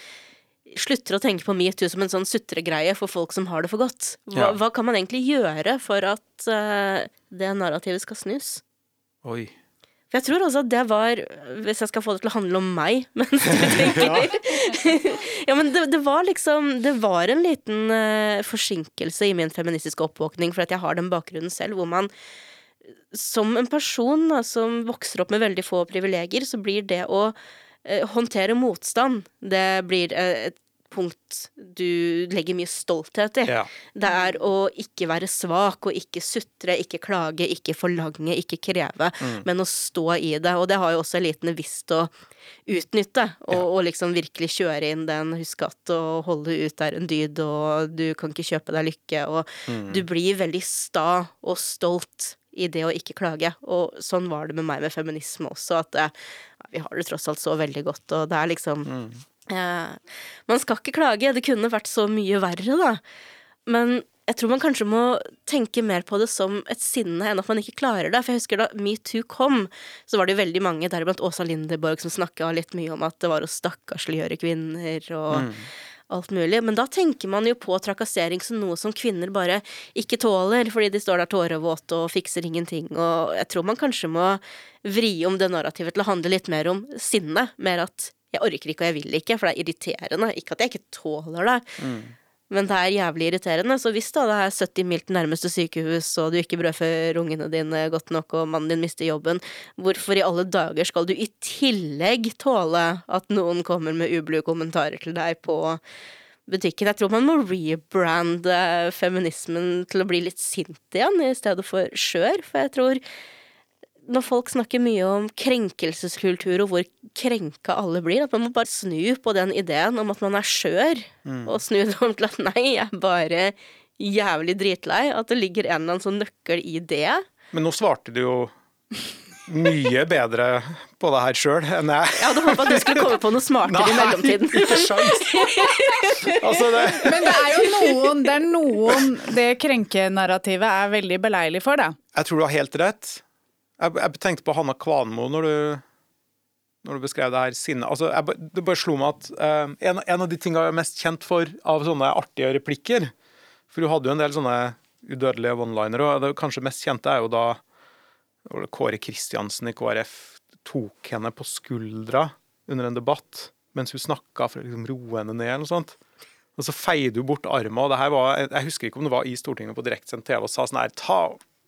Speaker 3: slutter å tenke på metoo som en sånn sutregreie for folk som har det for godt. Hva, ja. hva kan man egentlig gjøre for at uh, det narrativet skal snus?
Speaker 2: Oi.
Speaker 3: For jeg tror også at det var Hvis jeg skal få det til å handle om meg mens du tenker Ja, men det, det, var liksom Det var en liten uh, forsinkelse i min feministiske oppvåkning, for at jeg har den bakgrunnen selv, hvor man som en person da, som vokser opp med veldig få privilegier, så blir det å eh, håndtere motstand, det blir uh, et punkt du legger mye stolthet i. Ja. Det er å ikke være svak og ikke sutre, ikke klage, ikke forlange, ikke kreve, mm. men å stå i det. Og det har jo også elitene visst å utnytte, og, ja. og, liksom virkelig kjøre inn den husk at å holde ut er en dyd, og du kan ikke kjøpe deg lykke, og mm. du blir veldig sta og stolt i det å ikke klage. Og sånn var det med meg med feminisme også, at ja, vi har det tross alt så veldig godt, og det er liksom mm man skal ikke klage, det kunne vært så mye verre, da. Men jeg tror man kanskje må tenke mer på det som et sinne enn at man ikke klarer det. For jeg husker da metoo kom, så var det jo veldig mange, deriblant Åsa Lindeborg, som snakka litt mye om at det var å stakkarsliggjøre kvinner, og mm. Alt mulig. Men da tenker man jo på trakassering som noe som kvinner bare ikke tåler, fordi de står der tårevåte og fikser ingenting. Og jeg tror man kanskje må vri om det narrativet til å handle litt mer om sinne. Mer at jeg orker ikke og jeg vil ikke, for det er irriterende. Ikke at jeg ikke tåler det. Men det er jævlig irriterende. Så hvis da det er 70 mil til nærmeste sykehus, og du ikke brødfør ungene dine godt nok, og mannen din mister jobben, hvorfor i alle dager skal du i tillegg tåle at noen kommer med ublu kommentarer til deg på butikken? Jeg tror man må rebrande feminismen til å bli litt sint igjen, i stedet for skjør. For jeg tror når folk snakker mye om krenkelseskultur og hvor krenka alle blir, at man må bare snu på den ideen om at man er skjør, og snu det om til at nei, jeg er bare jævlig dritlei. At det ligger en eller annen sånn nøkkel i det.
Speaker 2: Men nå svarte du jo mye bedre på det her sjøl enn jeg.
Speaker 3: Jeg hadde håpa at du skulle komme på noe smartere i mellomtiden.
Speaker 2: ikke sjans. Altså, det
Speaker 1: Men det er jo noen det, er noen det krenkenarrativet er veldig beleilig for, da.
Speaker 2: Jeg tror du har helt rett. Jeg, jeg tenkte på Hanna Kvanmo når du, når du beskrev det her sinnet. Altså, jeg, det bare slo meg at eh, en, en av de tingene jeg er mest kjent for av sånne artige replikker For hun hadde jo en del sånne udødelige one-linere, og det kanskje mest kjente er jo da Kåre Kristiansen i KrF tok henne på skuldra under en debatt mens hun snakka for å liksom roe henne ned. eller noe sånt. Og så feide hun bort armen, og jeg husker ikke om det var i Stortinget på direktsendt TV, og sa sånn her ta,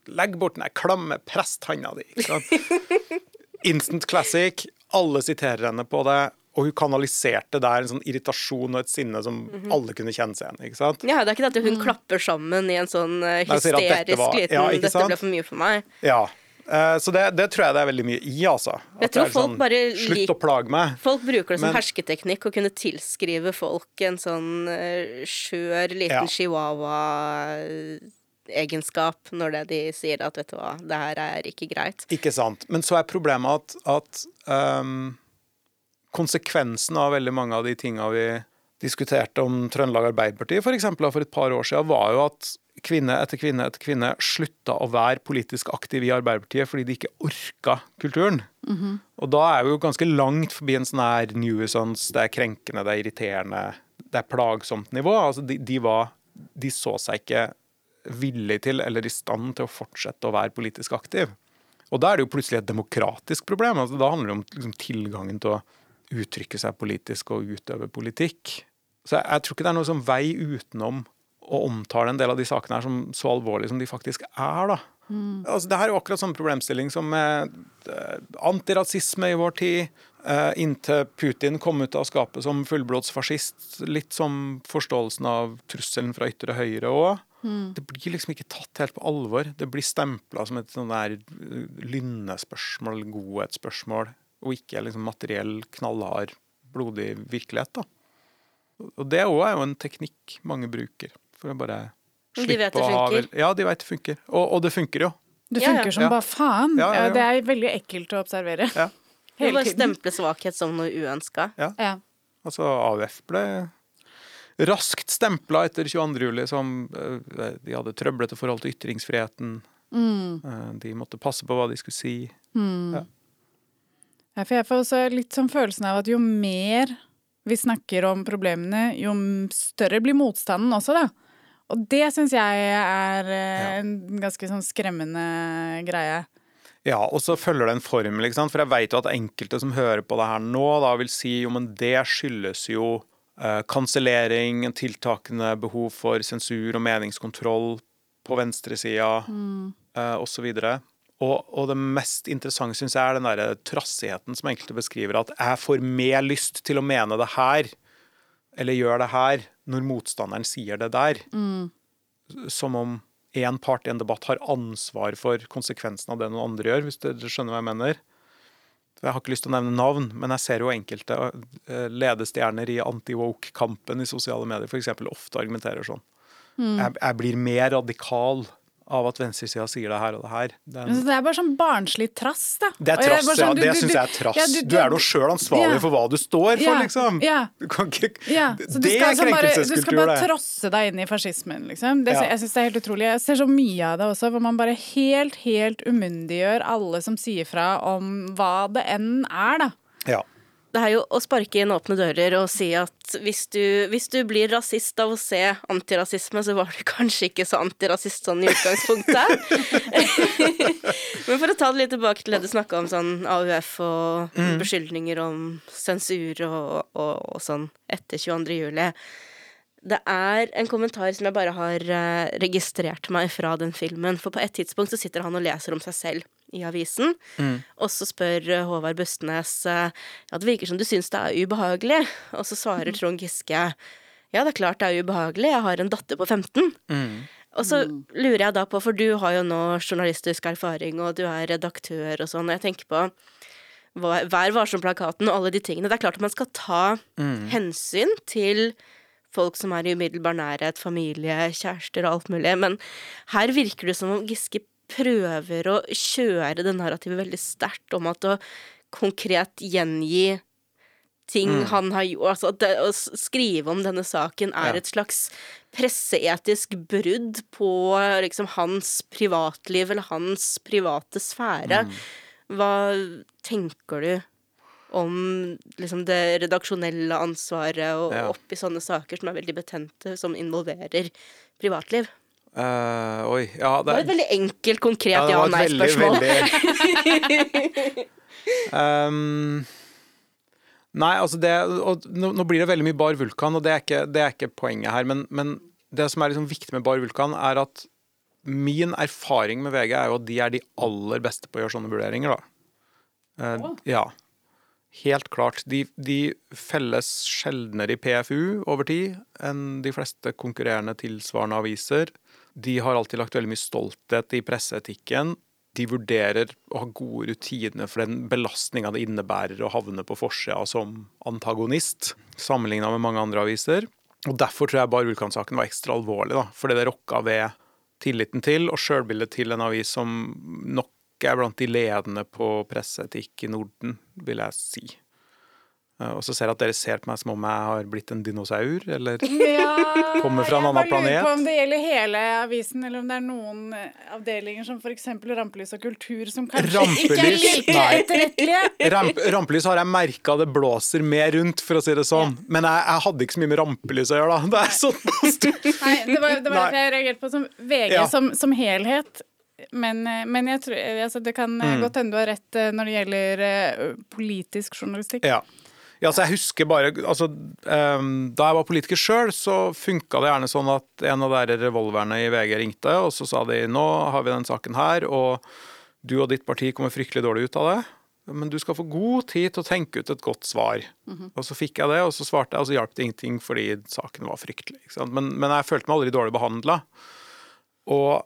Speaker 2: Legg bort den der klamme presthanda di. Instant classic. Alle siterer henne på det. Og hun kanaliserte der en sånn irritasjon og et sinne som alle kunne kjenne seg igjen i. ikke sant?
Speaker 3: Ja, det er ikke det at hun klapper sammen i en sånn hysterisk
Speaker 2: Nei, dette
Speaker 3: hysterisk
Speaker 2: var-
Speaker 3: liten
Speaker 2: ja, ikke
Speaker 3: 'dette ble for mye for meg'.
Speaker 2: Ja. Eh, Så det, det tror jeg det er veldig mye i, altså. At
Speaker 3: Jeg
Speaker 2: det
Speaker 3: tror
Speaker 2: er
Speaker 3: sånn, bare
Speaker 2: Slutt
Speaker 3: lik-
Speaker 2: å plage meg.
Speaker 3: Folk bruker det som
Speaker 2: Men-
Speaker 3: hersketeknikk å kunne tilskrive folk en sånn eh, skjør liten
Speaker 2: Ja.
Speaker 3: Chihuahua-egenskap når det de sier at vet du hva, det her er ikke greit.
Speaker 2: Ikke sant. Men så er problemet at, at um, konsekvensen av veldig mange av de tinga vi diskuterte om Trøndelag Arbeiderparti for, eksempel, for et par år siden, var jo at kvinne etter kvinne etter kvinne slutta å være politisk aktiv i Arbeiderpartiet fordi de ikke orka kulturen. Og da er vi jo ganske langt forbi en sånn her nuisance, det er krenkende, det er irriterende, det er plagsomt nivå. Altså de, de var De så seg ikke villig til eller i stand til å fortsette å være politisk aktiv. Og da er det jo plutselig et demokratisk problem. Altså, da handler det om liksom, tilgangen til å uttrykke seg politisk og utøve politikk. Så jeg, jeg tror ikke det er noe sånn vei utenom å omtale en del av de sakene her som så alvorlige som de faktisk er. da. Altså, det her er jo akkurat samme problemstilling som eh, antirasisme i vår tid. eh, inntil Putin kom ut av skapet som fullblodsfascist. Litt som forståelsen av trusselen fra ytre høyre òg. Det blir liksom ikke tatt helt på alvor. Det blir stempla som et sånn der eh, lynnespørsmål, godhetsspørsmål, og ikke liksom materiell, knallhard, blodig virkelighet. da. Og det òg er jo en teknikk mange bruker for å bare
Speaker 3: slippe de vet det
Speaker 2: å ha
Speaker 3: funker.
Speaker 2: vel- Ja, de vet det funker. Og, og det funker jo.
Speaker 1: Det
Speaker 3: Ja, ja.
Speaker 1: funker som
Speaker 2: Ja.
Speaker 1: bare faen.
Speaker 2: Ja, ja, ja.
Speaker 1: Det er veldig ekkelt å observere.
Speaker 2: Ja.
Speaker 1: Hele tiden.
Speaker 3: bare stemple svakhet som noe uønska.
Speaker 1: Ja.
Speaker 2: Altså, AUF ble raskt stempla etter 22. juli som eh, de hadde trøblete forhold til ytringsfriheten.
Speaker 1: Mm.
Speaker 2: Eh, De måtte passe på hva de skulle si.
Speaker 1: Ja, for jeg får også litt sånn følelsen av at jo mer vi snakker om problemene, jo større blir motstanden også, da. Og det syns jeg er eh, en ganske sånn skremmende greie.
Speaker 2: Ja, og så følger det en formel, ikke sant? for jeg vet jo at enkelte som hører på det her nå, da vil si jo, men det skyldes jo kansellering, en tiltakende behov for sensur og meningskontroll på venstresida, mm. osv. Og, og det mest interessante syns jeg er den der trassigheten som enkelte beskriver, at jeg får mer lyst til å mene det her, eller gjøre det her, når motstanderen sier det der. Som om én part i en debatt har ansvar for konsekvensen av det noen andre gjør, hvis dere skjønner hva jeg mener. Jeg har ikke lyst til å nevne navn, men jeg ser jo enkelte eh, ledestjerner i anti-woke-kampen i sosiale medier f.eks. ofte argumenterer sånn. Jeg, jeg blir mer radikal av at venstresida sier det her og det her. Det er,
Speaker 1: så det er bare sånn barnslig trass, da.
Speaker 2: det er trass, ja.
Speaker 1: sånn, du-
Speaker 2: Det
Speaker 1: du-
Speaker 2: syns jeg er trass.
Speaker 1: ja,
Speaker 2: du, er da sjøl ansvarlig
Speaker 1: Ja.
Speaker 2: for hva du står for, liksom.
Speaker 1: ja.
Speaker 2: Du kan ikke
Speaker 1: Ja, du
Speaker 2: Det er
Speaker 1: krenkelseskultur, det. du skal bare trosse deg inn i fascismen, liksom. Det,
Speaker 2: Ja.
Speaker 1: Jeg syns det er helt utrolig. Jeg ser så mye av det også, hvor man bare helt, helt umyndiggjør alle som sier fra om hva det enn er, da.
Speaker 2: Ja.
Speaker 3: Det er jo å sparke inn åpne dører og si at hvis du, hvis du blir rasist av å se antirasisme, så var du kanskje ikke så antirasist sånn i utgangspunktet. Men for å ta det litt tilbake til det du snakka om, sånn AUF og mm. beskyldninger om sensur og, og, og, sånn etter 22. juli. Det er en kommentar som jeg bare har eh, registrert meg fra den filmen. For på et tidspunkt så sitter han og leser om seg selv i avisen. Mm. Og så spør eh, Håvard Bustnes eh, ja, det virker som du syns det er ubehagelig. Og så svarer mm. Trond Giske ja, det er klart det er ubehagelig, jeg har en datter på 15. Mm. Og så lurer jeg da på, for du har jo nå journalistisk erfaring, og du er redaktør og sånn, og jeg tenker på Vær varsom-plakaten og alle de tingene. Det er klart at man skal ta mm. hensyn til folk som er i umiddelbar nærhet, familie, kjærester og alt mulig, men her virker det som om Giske prøver å kjøre det narrativet veldig sterkt om at å konkret gjengi ting mm. han har gjort Altså det, å skrive om denne saken er ja. et slags presseetisk brudd på liksom hans privatliv eller hans private sfære. Mm. Hva tenker du om liksom det redaksjonelle ansvaret og ja. i sånne saker som er veldig betente, som involverer privatliv?
Speaker 2: Uh, oi, ja
Speaker 3: det, det var et veldig enkelt, konkret ja- og nei-spørsmål.
Speaker 2: um, nei, altså det og nå, nå, blir det veldig mye bar vulkan, og det er ikke, det er ikke poenget her. Men, men, det som er liksom viktig med bar vulkan, er at min erfaring med VG er jo at de er de aller beste på å gjøre sånne vurderinger, da. Uh. Ja. Helt klart. De, de, felles sjeldnere i PFU over tid enn de fleste konkurrerende tilsvarende aviser. De har alltid lagt veldig mye stolthet i presseetikken. De vurderer å ha gode rutiner for den belastninga det innebærer å havne på forsida som antagonist, sammenligna med mange andre aviser. Og Derfor tror jeg Bar Vulkan-saken var ekstra alvorlig, da, fordi det rokka ved tilliten til og sjølbildet til en avis som nok er blant de ledende på presseetikk i Norden, vil jeg si. Eh, og så ser jeg at dere ser på meg som om jeg har blitt en dinosaur, eller ja, kommer fra en annen planet. Jeg lurer
Speaker 1: på om det gjelder hele avisen, eller om det er noen eh, avdelinger som f.eks. Rampelys og kultur, som kanskje rampelys, ikke er like etterrettelige.
Speaker 2: Ramp, rampelys har jeg merka det blåser mer rundt, for å si det sånn. Ja. Men jeg, jeg, hadde ikke så mye med rampelys å gjøre, da. Det er sånn
Speaker 1: Nei, det var, det var jeg reagerte på som VG ja. som, som helhet. Men, eh, men, jeg tror altså, det kan mm. godt hende du har rett når det gjelder politisk journalistikk.
Speaker 2: Ja. Ja, så jeg husker bare altså, um, Da jeg var politiker sjøl, så funka det gjerne sånn at en av de revolverne i VG ringte, og så sa de nå har vi den saken her, og du og ditt parti kommer fryktelig dårlig ut av det. Men du skal få god tid til å tenke ut et godt svar. Mm -hmm. Og så fikk jeg det, og så svarte jeg, og så hjalp det ingenting fordi saken var fryktelig. Men, men, jeg følte meg aldri dårlig behandla. Og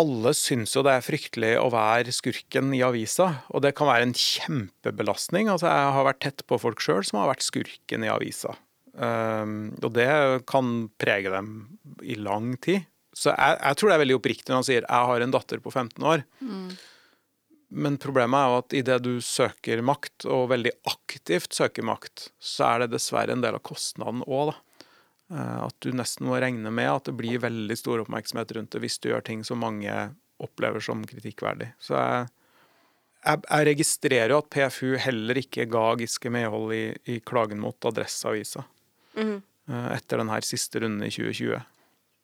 Speaker 2: alle syns jo det er fryktelig å være skurken i avisa, og det kan være en kjempebelastning. Altså, jeg har vært tett på folk sjøl som har vært skurken i avisa. Um, og det kan prege dem i lang tid. Så jeg, jeg, tror det er veldig oppriktig når han sier 'jeg har en datter på 15 år'. Mm. Men problemet er jo at idet du søker makt, og veldig aktivt søker makt, så er det dessverre en del av kostnaden òg, da. Eh, at du nesten må regne med at det blir veldig stor oppmerksomhet rundt det hvis du gjør ting som mange opplever som kritikkverdig. Så jeg, jeg, jeg registrerer jo at PFU heller ikke ga Giske medhold i, i klagen mot Adresseavisa mm. etter den her siste runden i 2020.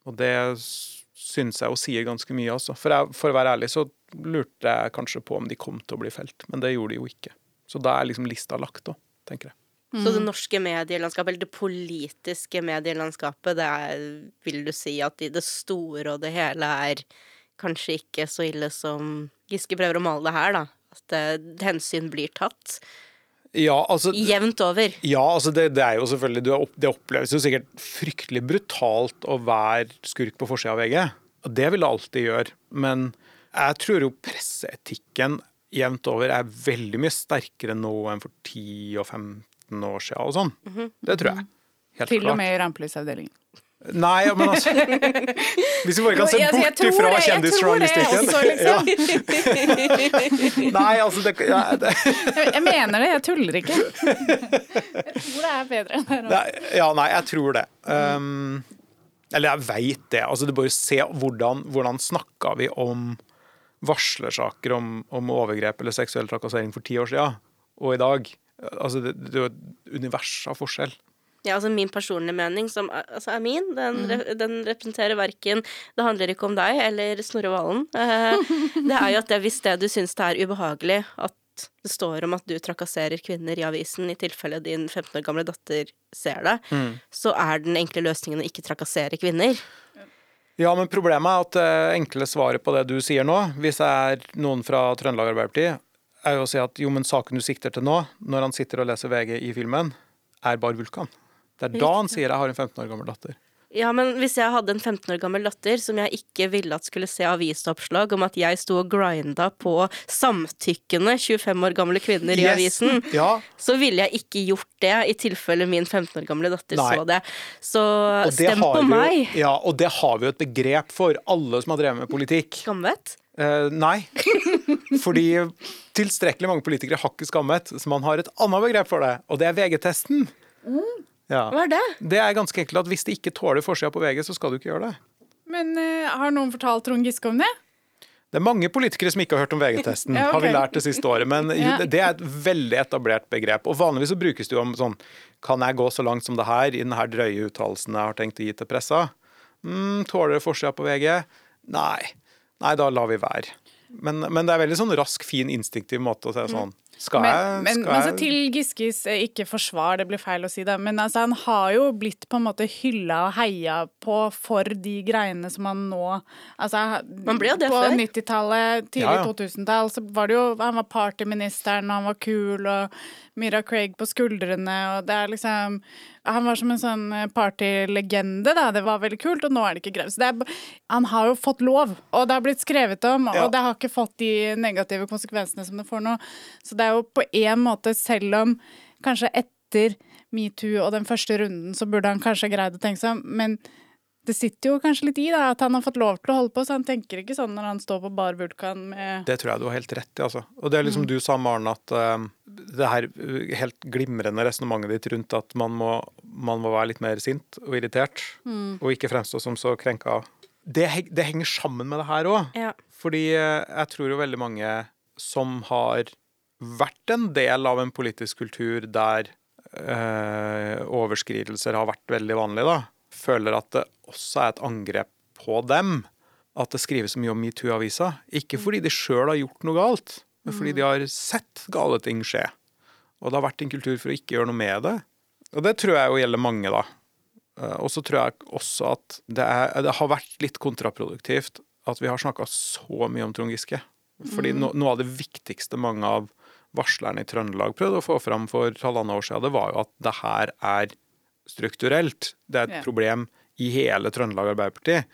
Speaker 2: Og det syns jeg jo sier ganske mye, altså. For, jeg, for å være ærlig så lurte jeg kanskje på om de kom til å bli felt, men det gjorde de jo ikke. Så da er liksom lista lagt da, tenker jeg.
Speaker 3: Mm. Så det mm. norske medielandskapet, eller det politiske medielandskapet, det er, vil du si at i det store og det hele er kanskje ikke så ille som Giske prøver å male det her, da? At det, hensyn blir tatt?
Speaker 2: Ja, altså
Speaker 3: Jevnt over?
Speaker 2: Ja, altså det, det er jo selvfølgelig Det oppleves jo sikkert fryktelig brutalt å være skurk på forsida av VG. Og det vil det alltid gjøre. Men jeg tror jo presseetikken jevnt over er veldig mye sterkere nå enn for 10 og 15 15 år siden og sånn. Mm -hmm. Det tror jeg.
Speaker 1: Helt Til klart. og med i rampelysavdelingen.
Speaker 2: Nei, men altså Hvis vi bare kan se bort ifra kjendisjournalistikken. Liksom. Nei, altså det, ja, det.
Speaker 1: Jeg, jeg mener det, jeg tuller ikke. Jeg tror det er bedre enn
Speaker 2: det. Ja, nei, jeg tror det. Um, eller jeg veit det. Altså, det bare se hvordan, hvordan snakka vi om varslersaker om, om overgrep eller seksuell trakassering for ti år siden og i dag. Altså, det, det er jo et univers av forskjell.
Speaker 3: Ja, altså Min personlige mening, som altså er min, den, re den representerer verken Det handler ikke om deg eller Snorre Valen. Eh, det er jo at det, hvis det du syns det er ubehagelig at det står om at du trakasserer kvinner i avisen, i tilfelle din 15 år gamle datter ser det,
Speaker 2: Mm.
Speaker 3: så er den enkle løsningen å ikke trakassere kvinner.
Speaker 2: Ja, men problemet er at det enkle svaret på det du sier nå, hvis det er noen fra Trøndelag Arbeiderparti, er jo å si at jo, men saken du sikter til nå, når han sitter og leser VG i filmen, er Bar Vulkan. Det er da han sier jeg har en 15 år gammel datter.
Speaker 3: Ja, men hvis jeg hadde en 15 år gammel datter som jeg ikke ville at skulle se avisoppslag om at jeg sto og grinda på samtykkende 25 år gamle kvinner i
Speaker 2: Yes.
Speaker 3: avisen,
Speaker 2: Ja,
Speaker 3: så ville jeg ikke gjort det i tilfelle min 15 år gamle datter
Speaker 2: Nei.
Speaker 3: så det. Så
Speaker 2: det
Speaker 3: stem på
Speaker 2: jo-
Speaker 3: meg.
Speaker 2: Ja, og det har vi jo et begrep for, alle som har drevet med politikk.
Speaker 3: Skamvett.
Speaker 2: Uh, nei. Fordi tilstrekkelig mange politikere har ikke skammet, så man har et annet begrep for det, og det er VG-testen. Ja.
Speaker 3: Hva er det?
Speaker 2: Det er ganske enkelt at hvis det ikke tåler forsida på VG, så skal du ikke gjøre det.
Speaker 1: Men uh, har noen fortalt Trond Giske om det?
Speaker 2: Det er mange politikere som ikke har hørt om VG-testen,
Speaker 1: Ja, okay.
Speaker 2: har vi lært det siste året. Men
Speaker 1: Ja.
Speaker 2: det er et veldig etablert begrep. Og vanligvis så brukes det jo om sånn Kan jeg gå så langt som det her i denne drøye uttalelsen jeg har tenkt å gi til pressa? Mm, tåler det forsida på VG? Nei. Nei, da lar vi være. Men, men det er veldig sånn rask, fin, instinktiv måte å si sånn. Skal jeg
Speaker 1: Men, men,
Speaker 2: skal
Speaker 1: men til Giskes eh, ikke forsvar, det blir feil å si det, men altså, han har jo blitt på en måte hylla og heia på for de greiene som han nå altså,
Speaker 3: Man ble jo det
Speaker 1: På
Speaker 3: før.
Speaker 1: 90-tallet, tidlig
Speaker 2: Ja, ja.
Speaker 1: 2000-tall, så var det jo Han var partyministeren, og han var kul, og Mira Craig på skuldrene, og det er liksom Han var som en sånn eh, partylegende, da. Det var veldig kult, og nå er det ikke greit. Så det er, han har jo fått lov, og det har blitt skrevet om,
Speaker 2: Ja.
Speaker 1: og det har ikke fått de negative konsekvensene som det får nå. Så det er jo på en måte, selv om kanskje etter metoo og den første runden, så burde han kanskje greid å tenke seg om, men det sitter jo kanskje litt i da, at han har fått lov til å holde på, så han tenker ikke sånn når han står på bar vulkan med
Speaker 2: Det tror jeg du har helt rett i, altså. Og det er liksom du sa, Maren, at uh, det her eh, helt glimrende resonnementet ditt rundt at man må, man må være litt mer sint og irritert, og ikke fremstå som så krenka. Det, det henger sammen med det her òg.
Speaker 3: Ja.
Speaker 2: Fordi eh, jeg tror jo veldig mange som har vært en del av en politisk kultur der eh, overskridelser har vært veldig vanlig, da, føler at det også er et angrep på dem at det skrives så mye om metoo-avisa. Ikke fordi de sjøl har gjort noe galt, men fordi de har sett gale ting skje. Og det har vært en kultur for å ikke gjøre noe med det. Og det tror jeg jo gjelder mange, da. Eh, Og så tror jeg også at det, er, det har vært litt kontraproduktivt at vi har snakka så mye om Trond Giske. Fordi no, noe av det viktigste mange av varslerne i Trøndelag prøvde å få fram for halvannet år siden, det var jo at det her er strukturelt. Det er et
Speaker 1: Ja.
Speaker 2: problem i hele Trøndelag Arbeiderparti.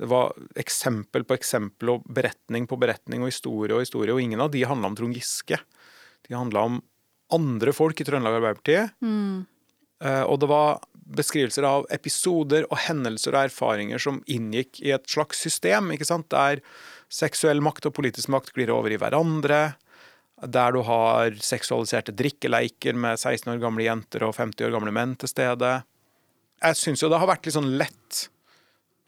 Speaker 2: Det var eksempel på eksempel og beretning på beretning og historie og historie, og ingen av de handla om Trond Giske. De handla om andre folk i Trøndelag Arbeiderparti. Mm. Og det var beskrivelser av episoder og hendelser og erfaringer som inngikk i et slags system, ikke sant? der seksuell makt og politisk makt glir over i hverandre, der du har seksualiserte drikkeleiker med 16 år gamle jenter og 50 år gamle menn til stede. Jeg syns jo det har vært litt sånn lett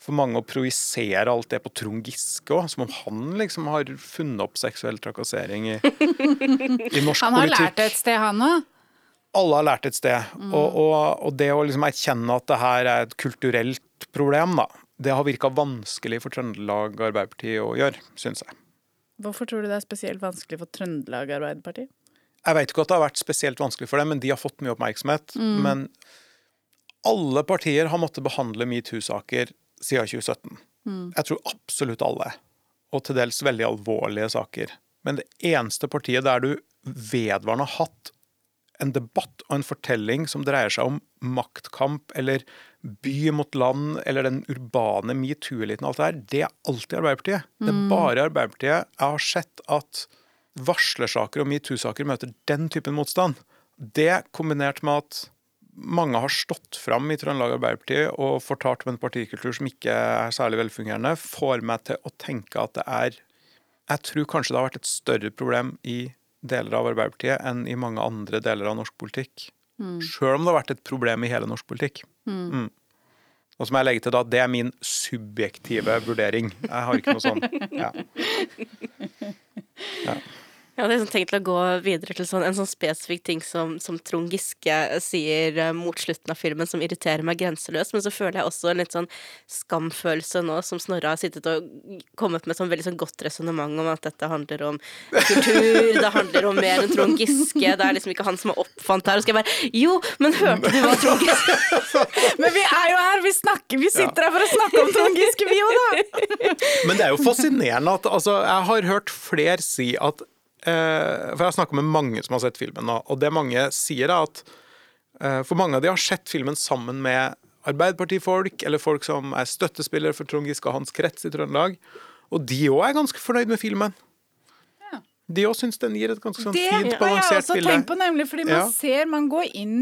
Speaker 2: for mange å projisere alt det på Trond Giske òg, som om han liksom har funnet opp seksuell trakassering i, i norsk
Speaker 1: Han har
Speaker 2: politikk
Speaker 1: lært det et sted, han òg.
Speaker 2: alle har lært et sted. Og, og, og det å liksom erkjenne at det her er et kulturelt problem, da, det har virka vanskelig for Trøndelag Arbeiderparti å gjøre, syns jeg.
Speaker 1: Hvorfor tror du det er spesielt vanskelig for Trøndelag Arbeiderparti?
Speaker 2: Jeg vet ikke at det har vært spesielt vanskelig for dem, men de har fått mye oppmerksomhet. Men alle partier har måttet behandle metoo-saker siden 2017. Jeg tror absolutt alle. Og til dels veldig alvorlige saker. Men det eneste partiet der du vedvarende har hatt en debatt og en fortelling som dreier seg om maktkamp eller by mot land eller den urbane metoo-eliten og alt det her, det er alltid Arbeiderpartiet. Det er bare Arbeiderpartiet jeg har sett at varslersaker og metoo-saker møter den typen motstand. Det kombinert med at mange har stått fram i Trøndelag Arbeiderparti og fortalt om en partikultur som ikke er særlig velfungerende, får meg til å tenke at det er Jeg tror kanskje det har vært et større problem i deler av Arbeiderpartiet enn i mange andre deler av norsk politikk. Sjøl om det har vært et problem i hele norsk politikk. Mm. Og så må jeg legge til da, det er min subjektive vurdering. Jeg har ikke noe sånn ja.
Speaker 3: Jeg hadde liksom tenkt å gå videre til sånn, en sånn spesifikk ting som, som Trond Giske sier uh, mot slutten av filmen, som irriterer meg grenseløst. Men så føler jeg også en litt sånn skamfølelse nå, som Snorre har sittet og kommet med sånn veldig sånn godt resonnement om at dette handler om kultur, det handler om mer enn Trond Giske, det er liksom ikke han som har oppfant det her. Og skal jeg bare Jo, men hørte du hva Trond Giske
Speaker 1: Men vi er jo her, vi snakker, vi sitter her for å snakke om Trond Giske, vi òg, da!
Speaker 2: Men det er jo fascinerende at altså, jeg har hørt flere si at Eh, for jeg har snakka med mange som har sett filmen, og det mange sier, er at eh, for mange av de har sett filmen sammen med Arbeiderpartifolk, eller folk som er støttespillere for Trond Giske og hans krets i Trøndelag. Og de òg er ganske fornøyd med filmen. De òg syns den gir et ganske sånn fint, balansert bilde. Det har jeg også
Speaker 1: tenkt på, nemlig, fordi man ja. ser Man går inn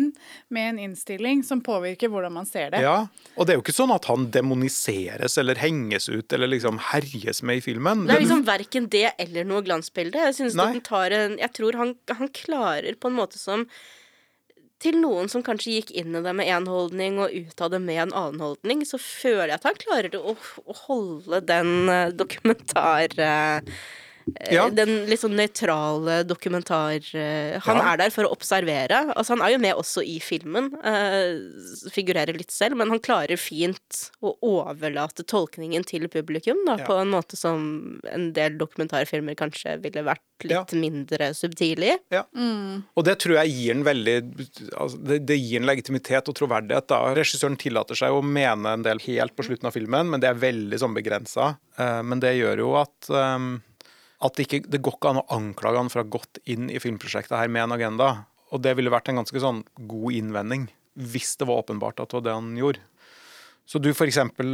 Speaker 1: med en innstilling som påvirker hvordan man ser det.
Speaker 2: Ja, Og det er jo ikke sånn at han demoniseres eller henges ut eller liksom herjes med i filmen.
Speaker 3: Det er liksom verken det eller noe glansbilde. Jeg synes at den tar en Jeg tror han, han klarer på en måte som til noen som kanskje gikk inn i det med én holdning og ut av det med en annen holdning, så føler jeg at han klarer å, å holde den uh, dokumentar... Eh, ja. Den litt sånn nøytrale dokumentar... Eh, han ja. er der for å observere. Altså, han er jo med også i filmen. Uh, figurerer litt selv, men han klarer fint å overlate tolkningen til publikum, da, ja. på en måte som en del dokumentarfilmer kanskje ville vært litt mindre subtile i.
Speaker 2: Ja. Mm. Og det tror jeg gir en veldig altså, det, det, gir en legitimitet og troverdighet. da. Regissøren tillater seg å mene en del helt på slutten av filmen, men det er veldig sånn begrensa. Uh, men det gjør jo at um, at det, ikke, det går ikke an å anklage han for å ha gått inn i filmprosjektet her med en agenda. Og det ville vært en ganske sånn god innvending, hvis det var åpenbart at det var det han gjorde. Så du eksempel,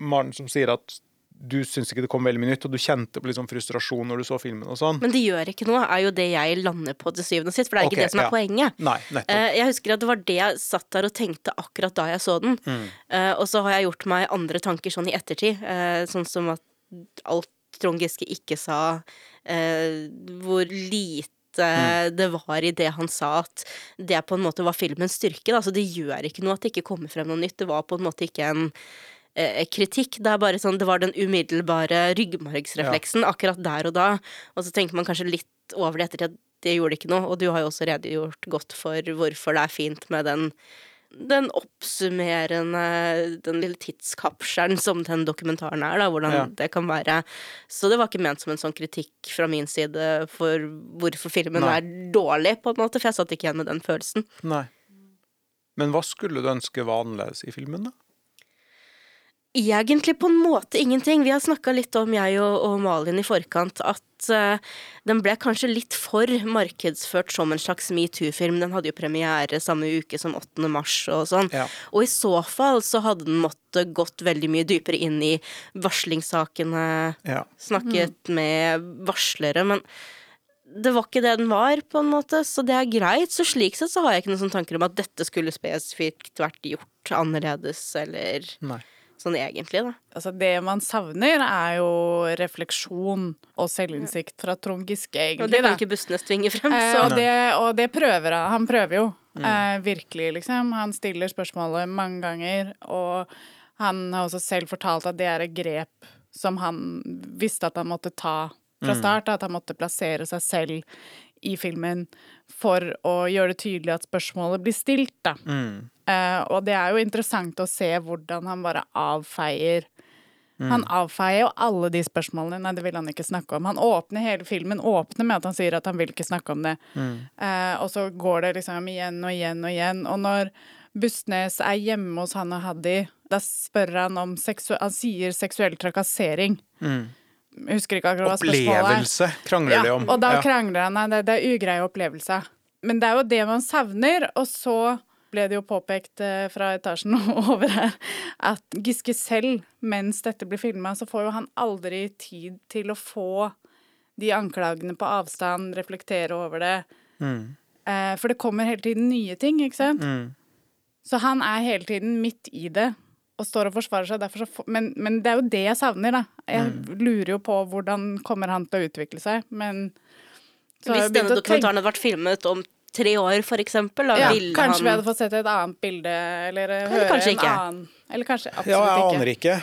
Speaker 2: Maren, som sier at du syns ikke det kom veldig mye nytt, og du kjente på liksom frustrasjon når du så filmen og sånn.
Speaker 3: Men det gjør ikke noe, er jo det jeg lander på til syvende og sist, for det er okay, ikke det som er ja. poenget.
Speaker 2: Nei.
Speaker 3: Uh, jeg husker at det var det jeg satt der og tenkte akkurat da jeg så den. Mm. Uh, og så har jeg gjort meg andre tanker sånn i ettertid, uh, sånn som at alt Trond Giske ikke sa, eh, hvor lite Mm. det var i det han sa at det på en måte var filmens styrke. Altså, det gjør ikke noe at det ikke kommer frem noe nytt. Det var på en måte ikke en eh, kritikk. Det er bare sånn, det var den umiddelbare ryggmargsrefleksen ja. akkurat der og da. Og så tenker man kanskje litt over det etter at det gjorde ikke noe. Og du har jo også redegjort godt for hvorfor det er fint med den den oppsummerende, den lille tidskapselen som den dokumentaren er, da, hvordan ja. det kan være. Så det var ikke ment som en sånn kritikk fra min side for hvorfor filmen Nei. er dårlig, på en måte, for jeg satt ikke igjen med den følelsen.
Speaker 2: Nei. Men hva skulle du ønske var annerledes i filmen, da?
Speaker 3: egentlig på en måte ingenting. Vi har snakka litt om, jeg og, og, Malin i forkant, at uh, den ble kanskje litt for markedsført som en slags metoo-film. Den hadde jo premiere samme uke som 8. mars og sånn. Ja. Og i så fall så hadde den måttet gått veldig mye dypere inn i varslingssakene, ja. snakket mm. med varslere. men det var ikke det den var, på en måte, så det er greit. Så slik sett så har jeg ikke noen sånne tanker om at dette skulle spesifikt vært gjort annerledes, eller
Speaker 2: Nei
Speaker 3: sånn egentlig, da.
Speaker 1: Altså, det man savner, er jo refleksjon og selvinnsikt fra Trond Giske, egentlig.
Speaker 3: Og det kan ikke bussene tvinge frem.
Speaker 1: Eh, og, det, og, det, prøver han. Han prøver jo. Mm. Eh, virkelig, liksom. Han stiller spørsmålet mange ganger, og han har også selv fortalt at det er et grep som han visste at han måtte ta fra mm. start. At han måtte plassere seg selv i filmen for å gjøre det tydelig at spørsmålet blir stilt, da. Mm. Uh, og det er jo interessant å se hvordan han bare avfeier mm. Han avfeier jo alle de spørsmålene. Nei, det vil han ikke snakke om. Han åpner hele filmen åpner med at han sier at han vil ikke snakke om det. Mm. Uh, og så går det liksom igjen og igjen og igjen. Og når Bustnes er hjemme hos han og Haddy, da spør han om seksu Han sier seksuell trakassering. Mm. Jeg husker ikke akkurat hva spørsmålet
Speaker 2: er. Opplevelse krangler
Speaker 1: ja,
Speaker 2: de om.
Speaker 1: Og da ja. krangler han. Det, det er ugreie opplevelse. Men det er jo det man savner, og så ble det jo påpekt eh, fra etasjen over her at Giske selv, mens dette blir filma, så får jo han aldri tid til å få de anklagene på avstand, reflektere over det. Mm. Eh, for det kommer hele tiden nye ting, ikke sant? Mm. Så han er hele tiden midt i det og står og forsvarer seg. Så, men, men, det er jo det jeg savner, da. Jeg mm. lurer jo på hvordan kommer han til å utvikle seg, men
Speaker 3: Hvis denne dokumentaren hadde vært filmet om tre år, for eksempel? Da
Speaker 1: Ja,
Speaker 3: ville
Speaker 1: kanskje vi hadde fått sett et annet bilde, eller eh,
Speaker 3: Eller
Speaker 1: høre
Speaker 3: kanskje
Speaker 1: en
Speaker 3: ikke.
Speaker 1: annen Eller kanskje absolutt
Speaker 2: Ja, jeg aner ikke.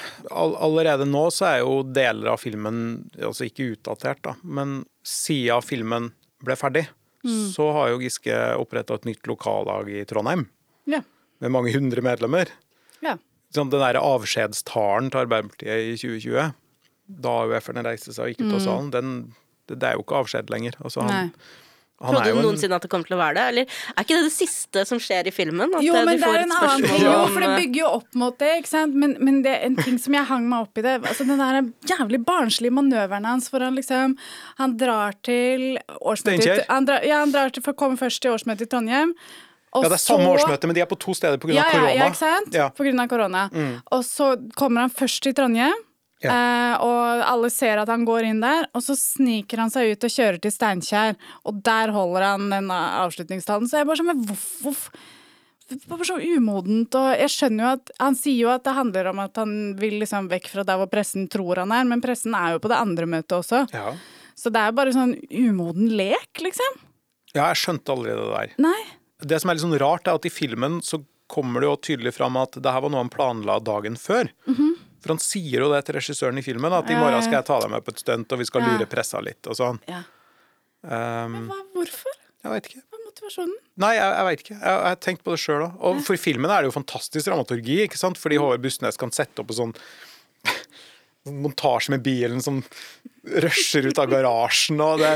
Speaker 2: All, allerede nå så er jo deler av filmen altså ikke utdatert, da, men siden filmen ble ferdig,
Speaker 1: Mm.
Speaker 2: så har jo Giske oppretta et nytt lokallag i Trondheim
Speaker 1: Ja.
Speaker 2: med mange hundre medlemmer.
Speaker 1: ja.
Speaker 2: Sånn, den der avskjedstalen til Arbeiderpartiet i 2020, da UF-erne reiste seg og gikk ut av salen, den, det, det er jo ikke avskjed lenger. Altså,
Speaker 1: Mm.
Speaker 2: Han, han
Speaker 3: Trodde du
Speaker 2: en,
Speaker 3: noensinne at det kom til å være det? Eller er ikke det det siste som skjer i filmen? At
Speaker 1: Jo,
Speaker 3: eh,
Speaker 1: men
Speaker 3: de
Speaker 1: det er en annen ting. Jo, for det
Speaker 3: eh,
Speaker 1: bygger jo opp mot det, ikke sant. Men, men det er en ting som jeg hang meg opp i det. Altså Den der jævlig barnslige manøveren hans hvor han liksom Han drar til årsmøtet
Speaker 2: Steinkjer?
Speaker 1: Ja, han drar til, for å komme først til årsmøtet i Trondheim. Og
Speaker 2: ja, det er samme
Speaker 1: så-
Speaker 2: årsmøte, men de er på to steder pga.
Speaker 1: Ja,
Speaker 2: korona.
Speaker 1: ja, ja, ikke sant?
Speaker 2: Ja. Mm.
Speaker 1: På grunn av korona. Og så kommer han først til Trondheim,
Speaker 2: Ja.
Speaker 1: eh, og alle ser at han går inn der. Og så sniker han seg ut og kjører til Steinkjer, og der holder han den avslutningstalen. Så jeg bare sånn, men voff, voff. bare så umodent, og jeg skjønner jo at Han sier jo at det handler om at han vil liksom vekk fra der hvor pressen tror han er, men pressen er jo på det andre møtet også.
Speaker 2: Ja.
Speaker 1: Så det er bare sånn umoden lek, liksom.
Speaker 2: ja, jeg skjønte aldri det der.
Speaker 1: Nei.
Speaker 2: Det som er litt sånn rart, er at i filmen så kommer det jo tydelig fram at det her var noe han planla dagen før. For han sier jo det til regissøren i filmen, at i morgen skal jeg ta deg med på et stunt, og vi skal
Speaker 1: Ja.
Speaker 2: lure pressa litt og sånn.
Speaker 1: Ja.
Speaker 2: Um,
Speaker 1: Hva, hvorfor?
Speaker 2: jeg veit ikke.
Speaker 1: Hva er motivasjonen?
Speaker 2: Nei, jeg, jeg veit ikke. Jeg, har tenkt på det sjøl òg. Og for filmen er det jo fantastisk dramaturgi, ikke sant? fordi Håvard Bussnes kan sette opp en sånn sånn montasje med bilen som rusher ut av garasjen, og det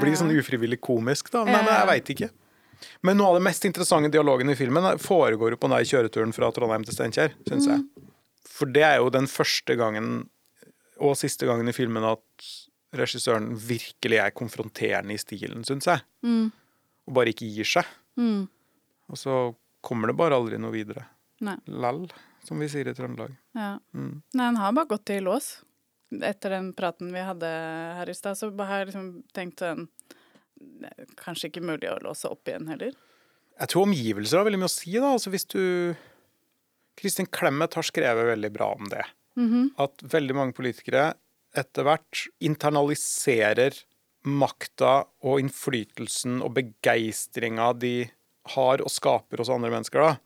Speaker 2: blir sånn ufrivillig komisk, da. Men jeg veit ikke. Men noe av det mest interessante dialogen i filmen foregår jo på den kjøreturen fra Trondheim til Steinkjer, syns jeg. For det er jo den første gangen, og siste gangen i filmen, at regissøren virkelig er konfronterende i stilen, syns jeg. Og bare ikke gir seg. Og så kommer det bare aldri noe videre.
Speaker 1: Nei.
Speaker 2: Lall, som vi sier i Trøndelag.
Speaker 1: Ja.
Speaker 2: Mm.
Speaker 1: Nei, han har bare gått i lås. Etter den praten vi hadde her i stad, så har jeg liksom tenkt sånn Kanskje ikke mulig å låse opp igjen heller.
Speaker 2: Jeg tror omgivelser har veldig mye å si, da. Altså hvis du Kristin Clemet har skrevet veldig bra om det. At veldig mange politikere etter hvert internaliserer makta og innflytelsen og begeistringa de har og skaper hos andre mennesker. da.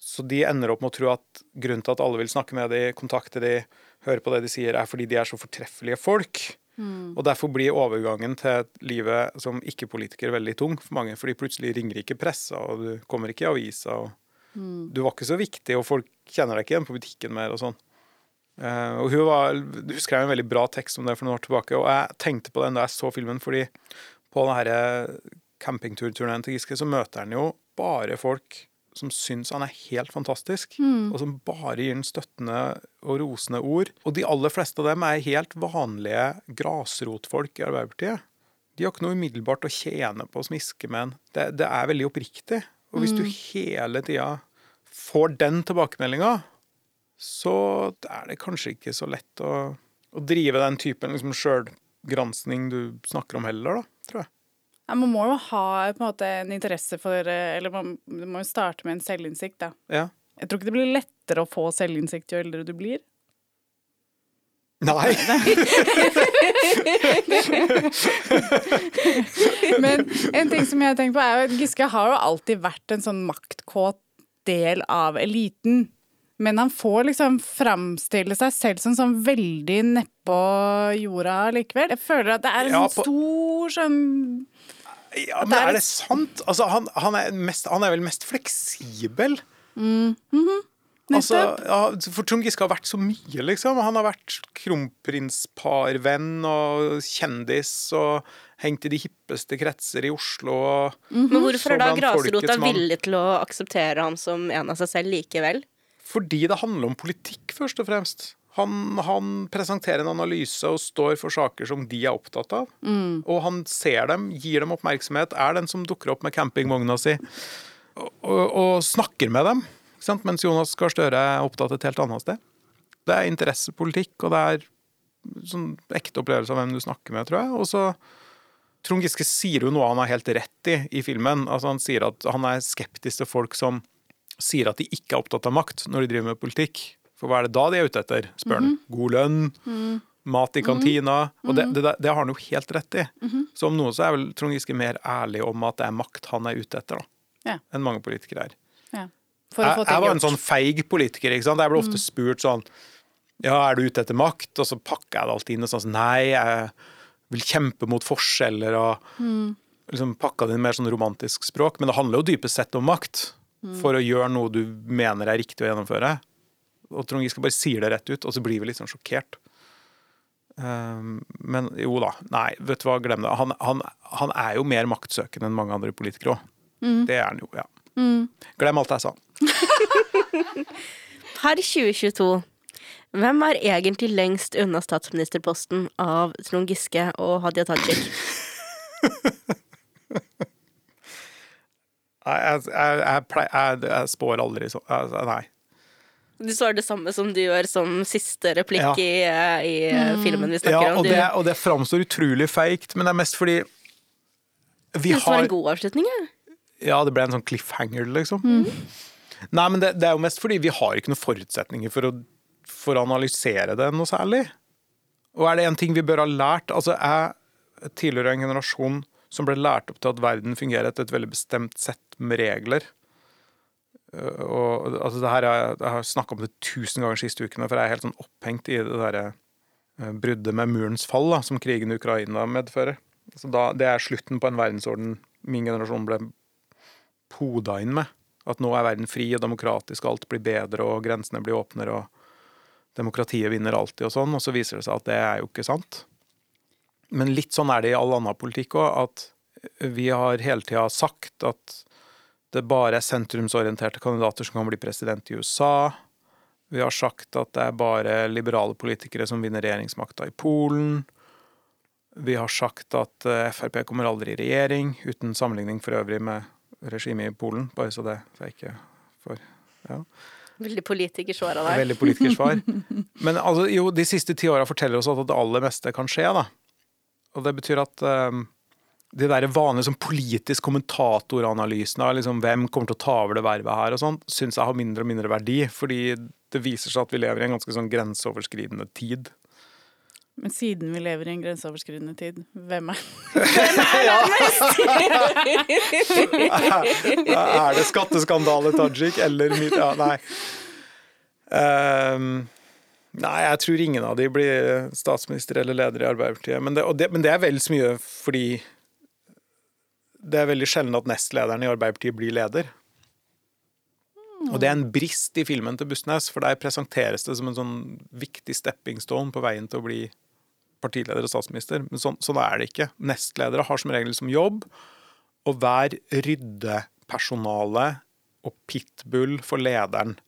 Speaker 2: Så de ender opp med å tro at grunnen til at alle vil snakke med de, kontakte de, høre på det de sier, er fordi de er så fortreffelige folk. Og derfor blir overgangen til livet som ikke-politiker veldig tung for mange. Fordi plutselig ringer ikke pressa, og du kommer ikke i avisa. og Du var ikke så viktig, og folk kjenner deg ikke igjen på butikken mer. og sånn. Uh, og hun, var, hun skrev en veldig bra tekst om det for noen år tilbake, og jeg tenkte på den da jeg så filmen, fordi på denne campingturturneen til Giske så møter han jo bare folk som syns han er helt fantastisk, og som bare gir den støttende og rosende ord. Og de aller fleste av dem er helt vanlige grasrotfolk i Arbeiderpartiet. De har ikke noe umiddelbart å tjene på å smiske med en. Det, det er veldig oppriktig. Og hvis du hele tida får den tilbakemeldinga, så er det kanskje ikke så lett å, å drive den typen liksom, sjølgransking du snakker om heller, da, tror jeg.
Speaker 1: Ja, man må jo ha på en måte en interesse for eh, Eller man, man må jo starte med en selvinnsikt, da.
Speaker 2: Ja.
Speaker 1: Jeg tror ikke det blir lettere å få selvinnsikt jo eldre du blir.
Speaker 2: Nei.
Speaker 1: Men en ting som jeg har tenkt på, er jo at Giske har jo alltid vært en sånn maktkåt del av eliten. Men han får liksom framstille seg selv som sånn veldig nedpå jorda likevel. Jeg føler at det er en
Speaker 2: Ja,
Speaker 1: sånn
Speaker 2: på-
Speaker 1: stor sånn
Speaker 2: Ja, men
Speaker 1: er
Speaker 2: det sant? Altså, han, han, er mest, han er vel mest fleksibel. Altså, ja, for Trond Giske har vært så mye, liksom. Han har vært kronprinsparvenn og kjendis og hengt i de hippeste kretser i Oslo. Og,
Speaker 3: Men hvorfor er da grasrota villig til å akseptere ham som en av seg selv likevel?
Speaker 2: Fordi det handler om politikk, først og fremst. Han, han presenterer en analyse og står for saker som de er opptatt av. Og han ser dem, gir dem oppmerksomhet, er den som dukker opp med campingvogna si, og, og, og snakker med dem. Mens Jonas Gahr Støre er opptatt et helt annet sted. Det er interessepolitikk, og det er sånn ekte opplevelse av hvem du snakker med, tror jeg. Og så Trond Giske sier jo noe han har helt rett i i filmen. Altså Han sier at han er skeptisk til folk som sier at de ikke er opptatt av makt når de driver med politikk. For hva er det da de er ute etter? Spør han. God lønn, mat i kantina. Og det, det, det har han jo helt rett i. Så om noe så er vel Trond Giske mer ærlig om at det er makt han er ute etter, da.
Speaker 1: Ja.
Speaker 2: Enn mange politikere er.
Speaker 1: Ja.
Speaker 2: Jeg, jeg var en sånn feig politiker. ikke sant? Jeg ble ofte spurt sånn Ja, er du ute etter makt? Og så pakker jeg det alltid inn og sånn Nei, jeg vil kjempe mot forskjeller og liksom pakka det inn mer sånn romantisk språk. Men det handler jo dypest sett om makt. For å gjøre noe du mener er riktig å gjennomføre. Og Trond Giske bare sier det rett ut, og så blir vi litt sånn sjokkert. Um, men jo da, nei, vet du hva, glem det. Han, han, han er jo mer maktsøkende enn mange andre politikere òg. Det er han jo, ja. Glem alt jeg sa.
Speaker 3: Per 2022, hvem er egentlig lengst unna statsministerposten av Trond Giske og Hadia Tajik?
Speaker 2: Nei, jeg, jeg, jeg, pleier, jeg, jeg spår aldri sånn. Altså, nei.
Speaker 3: Du svarer det samme som du gjør som siste replikk
Speaker 2: Ja.
Speaker 3: i, eh, i mm. filmen vi snakker
Speaker 2: Ja,
Speaker 3: om.
Speaker 2: og
Speaker 3: Du,
Speaker 2: det, og det framstår utrolig feigt, men det er mest fordi vi
Speaker 3: har det var en god avslutning, ja.
Speaker 2: Ja, det ble en sånn cliffhanger, liksom. Nei, men det, det er jo mest fordi vi har ikke noen forutsetninger for å, for å analysere det noe særlig. Og er det en ting vi bør ha lært Altså, jeg tilhører en generasjon som ble lært opp til at verden fungerer etter et veldig bestemt sett med regler. Uh, Og altså, her har Jeg har snakka om det tusen ganger siste ukene, for jeg er helt sånn opphengt i det derre uh, bruddet med murens fall da, som krigen i Ukraina medfører. Så da, det er slutten på en verdensorden min generasjon ble poda inn med. At nå er verden fri og demokratisk, alt blir bedre og grensene blir åpnere og demokratiet vinner alltid og sånn, og så viser det seg at det er jo ikke sant. Men litt sånn er det i all annen politikk òg, at vi har hele tida sagt at det bare er sentrumsorienterte kandidater som kan bli president i USA. Vi har sagt at det er bare liberale politikere som vinner regjeringsmakta i Polen. Vi har sagt at eh, Frp kommer aldri i regjering, uten sammenligning for øvrig med regimet i Polen, bare så det så jeg ikke får ja.
Speaker 3: Veldig politikersvar av deg.
Speaker 2: Veldig politikersvar. Men altså, jo, de siste ti åra forteller oss at det aller meste kan skje, da. Og det betyr at um, de der vanlige sånn politisk kommentatoranalysen av liksom, hvem kommer til å ta over det vervet her, og sånt, syns jeg har mindre og mindre verdi. Fordi det viser seg at vi lever i en ganske sånn grenseoverskridende tid.
Speaker 1: Men siden vi lever i en grenseoverskridende tid, hvem er
Speaker 2: Er det skatteskandale Tajik eller mitt Ja, nei. Um, nei, jeg tror ingen av de blir statsminister eller leder i Arbeiderpartiet. Men det, det, men det er vel så mye fordi det er veldig sjelden at nestlederen i Arbeiderpartiet blir leder. Og det er en brist i filmen til Bustnes, for der presenteres det som en sånn viktig stepping stone på veien til å bli partileder og statsminister. Men sånn, sånn er det ikke. Nestledere har som regel som jobb å være ryddepersonale og pitbull for lederen.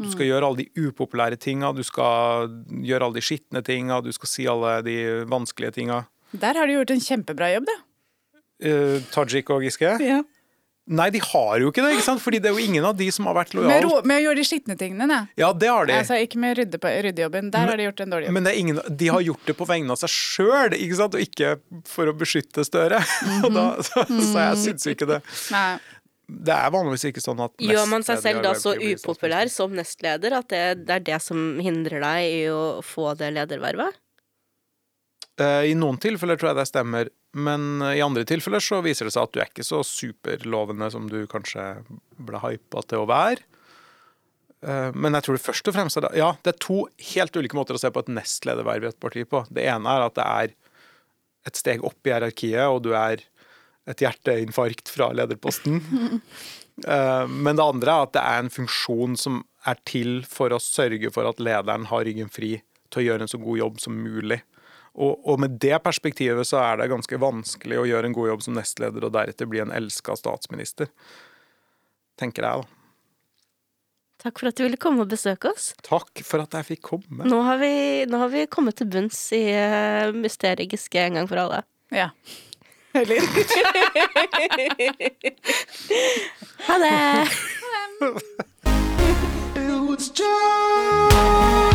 Speaker 2: Du skal gjøre alle de upopulære tinga, du skal gjøre alle de skitne tinga, du skal si alle de vanskelige tinga.
Speaker 1: Der har de gjort en kjempebra jobb, da.
Speaker 2: Uh, Tajik og Giske? Nei, de har jo ikke det, ikke sant? Fordi det er jo ingen av de som har vært
Speaker 1: Med,
Speaker 2: lojale.
Speaker 1: ro, med å gjøre de skitne tingene, da.
Speaker 2: Ja, det har de.
Speaker 1: Altså, ikke med rydde på, ryddejobben. Der har de gjort en dårlig jobb.
Speaker 2: Men det er ingen, de har gjort det på vegne av seg sjøl, og ikke for å beskytte Støre. Og da, så, så jeg syns jo ikke det.
Speaker 1: Nei.
Speaker 2: Det er vanligvis ikke sånn at
Speaker 3: Gjør man seg selv da så upopulær som nestleder at det, det er det som hindrer deg i å få det ledervervet?
Speaker 2: Eh, I noen tilfeller tror jeg det stemmer, men eh, i andre tilfeller så viser det seg at du er ikke så superlovende som du kanskje ble hypa til å være. Eh, Men jeg tror det først og fremst er det, Ja, det er to helt ulike måter å se på et nestlederverv i et parti på. Det ene er at det er et steg opp i hierarkiet, og du er et hjerteinfarkt fra lederposten. Eh, Men det andre er at det er en funksjon som er til for å sørge for at lederen har ryggen fri til å gjøre en så god jobb som mulig. Og, og med det perspektivet så er det ganske vanskelig å gjøre en god jobb som nestleder og deretter bli en elska statsminister. Tenker jeg, da.
Speaker 3: Takk for at du ville komme og besøke oss.
Speaker 2: Takk for at jeg fikk komme.
Speaker 3: Nå har vi, nå har vi kommet til bunns i uh, mysteriet Giske en gang for alle.
Speaker 1: Ja. Eller
Speaker 3: Ha det!
Speaker 4: Was just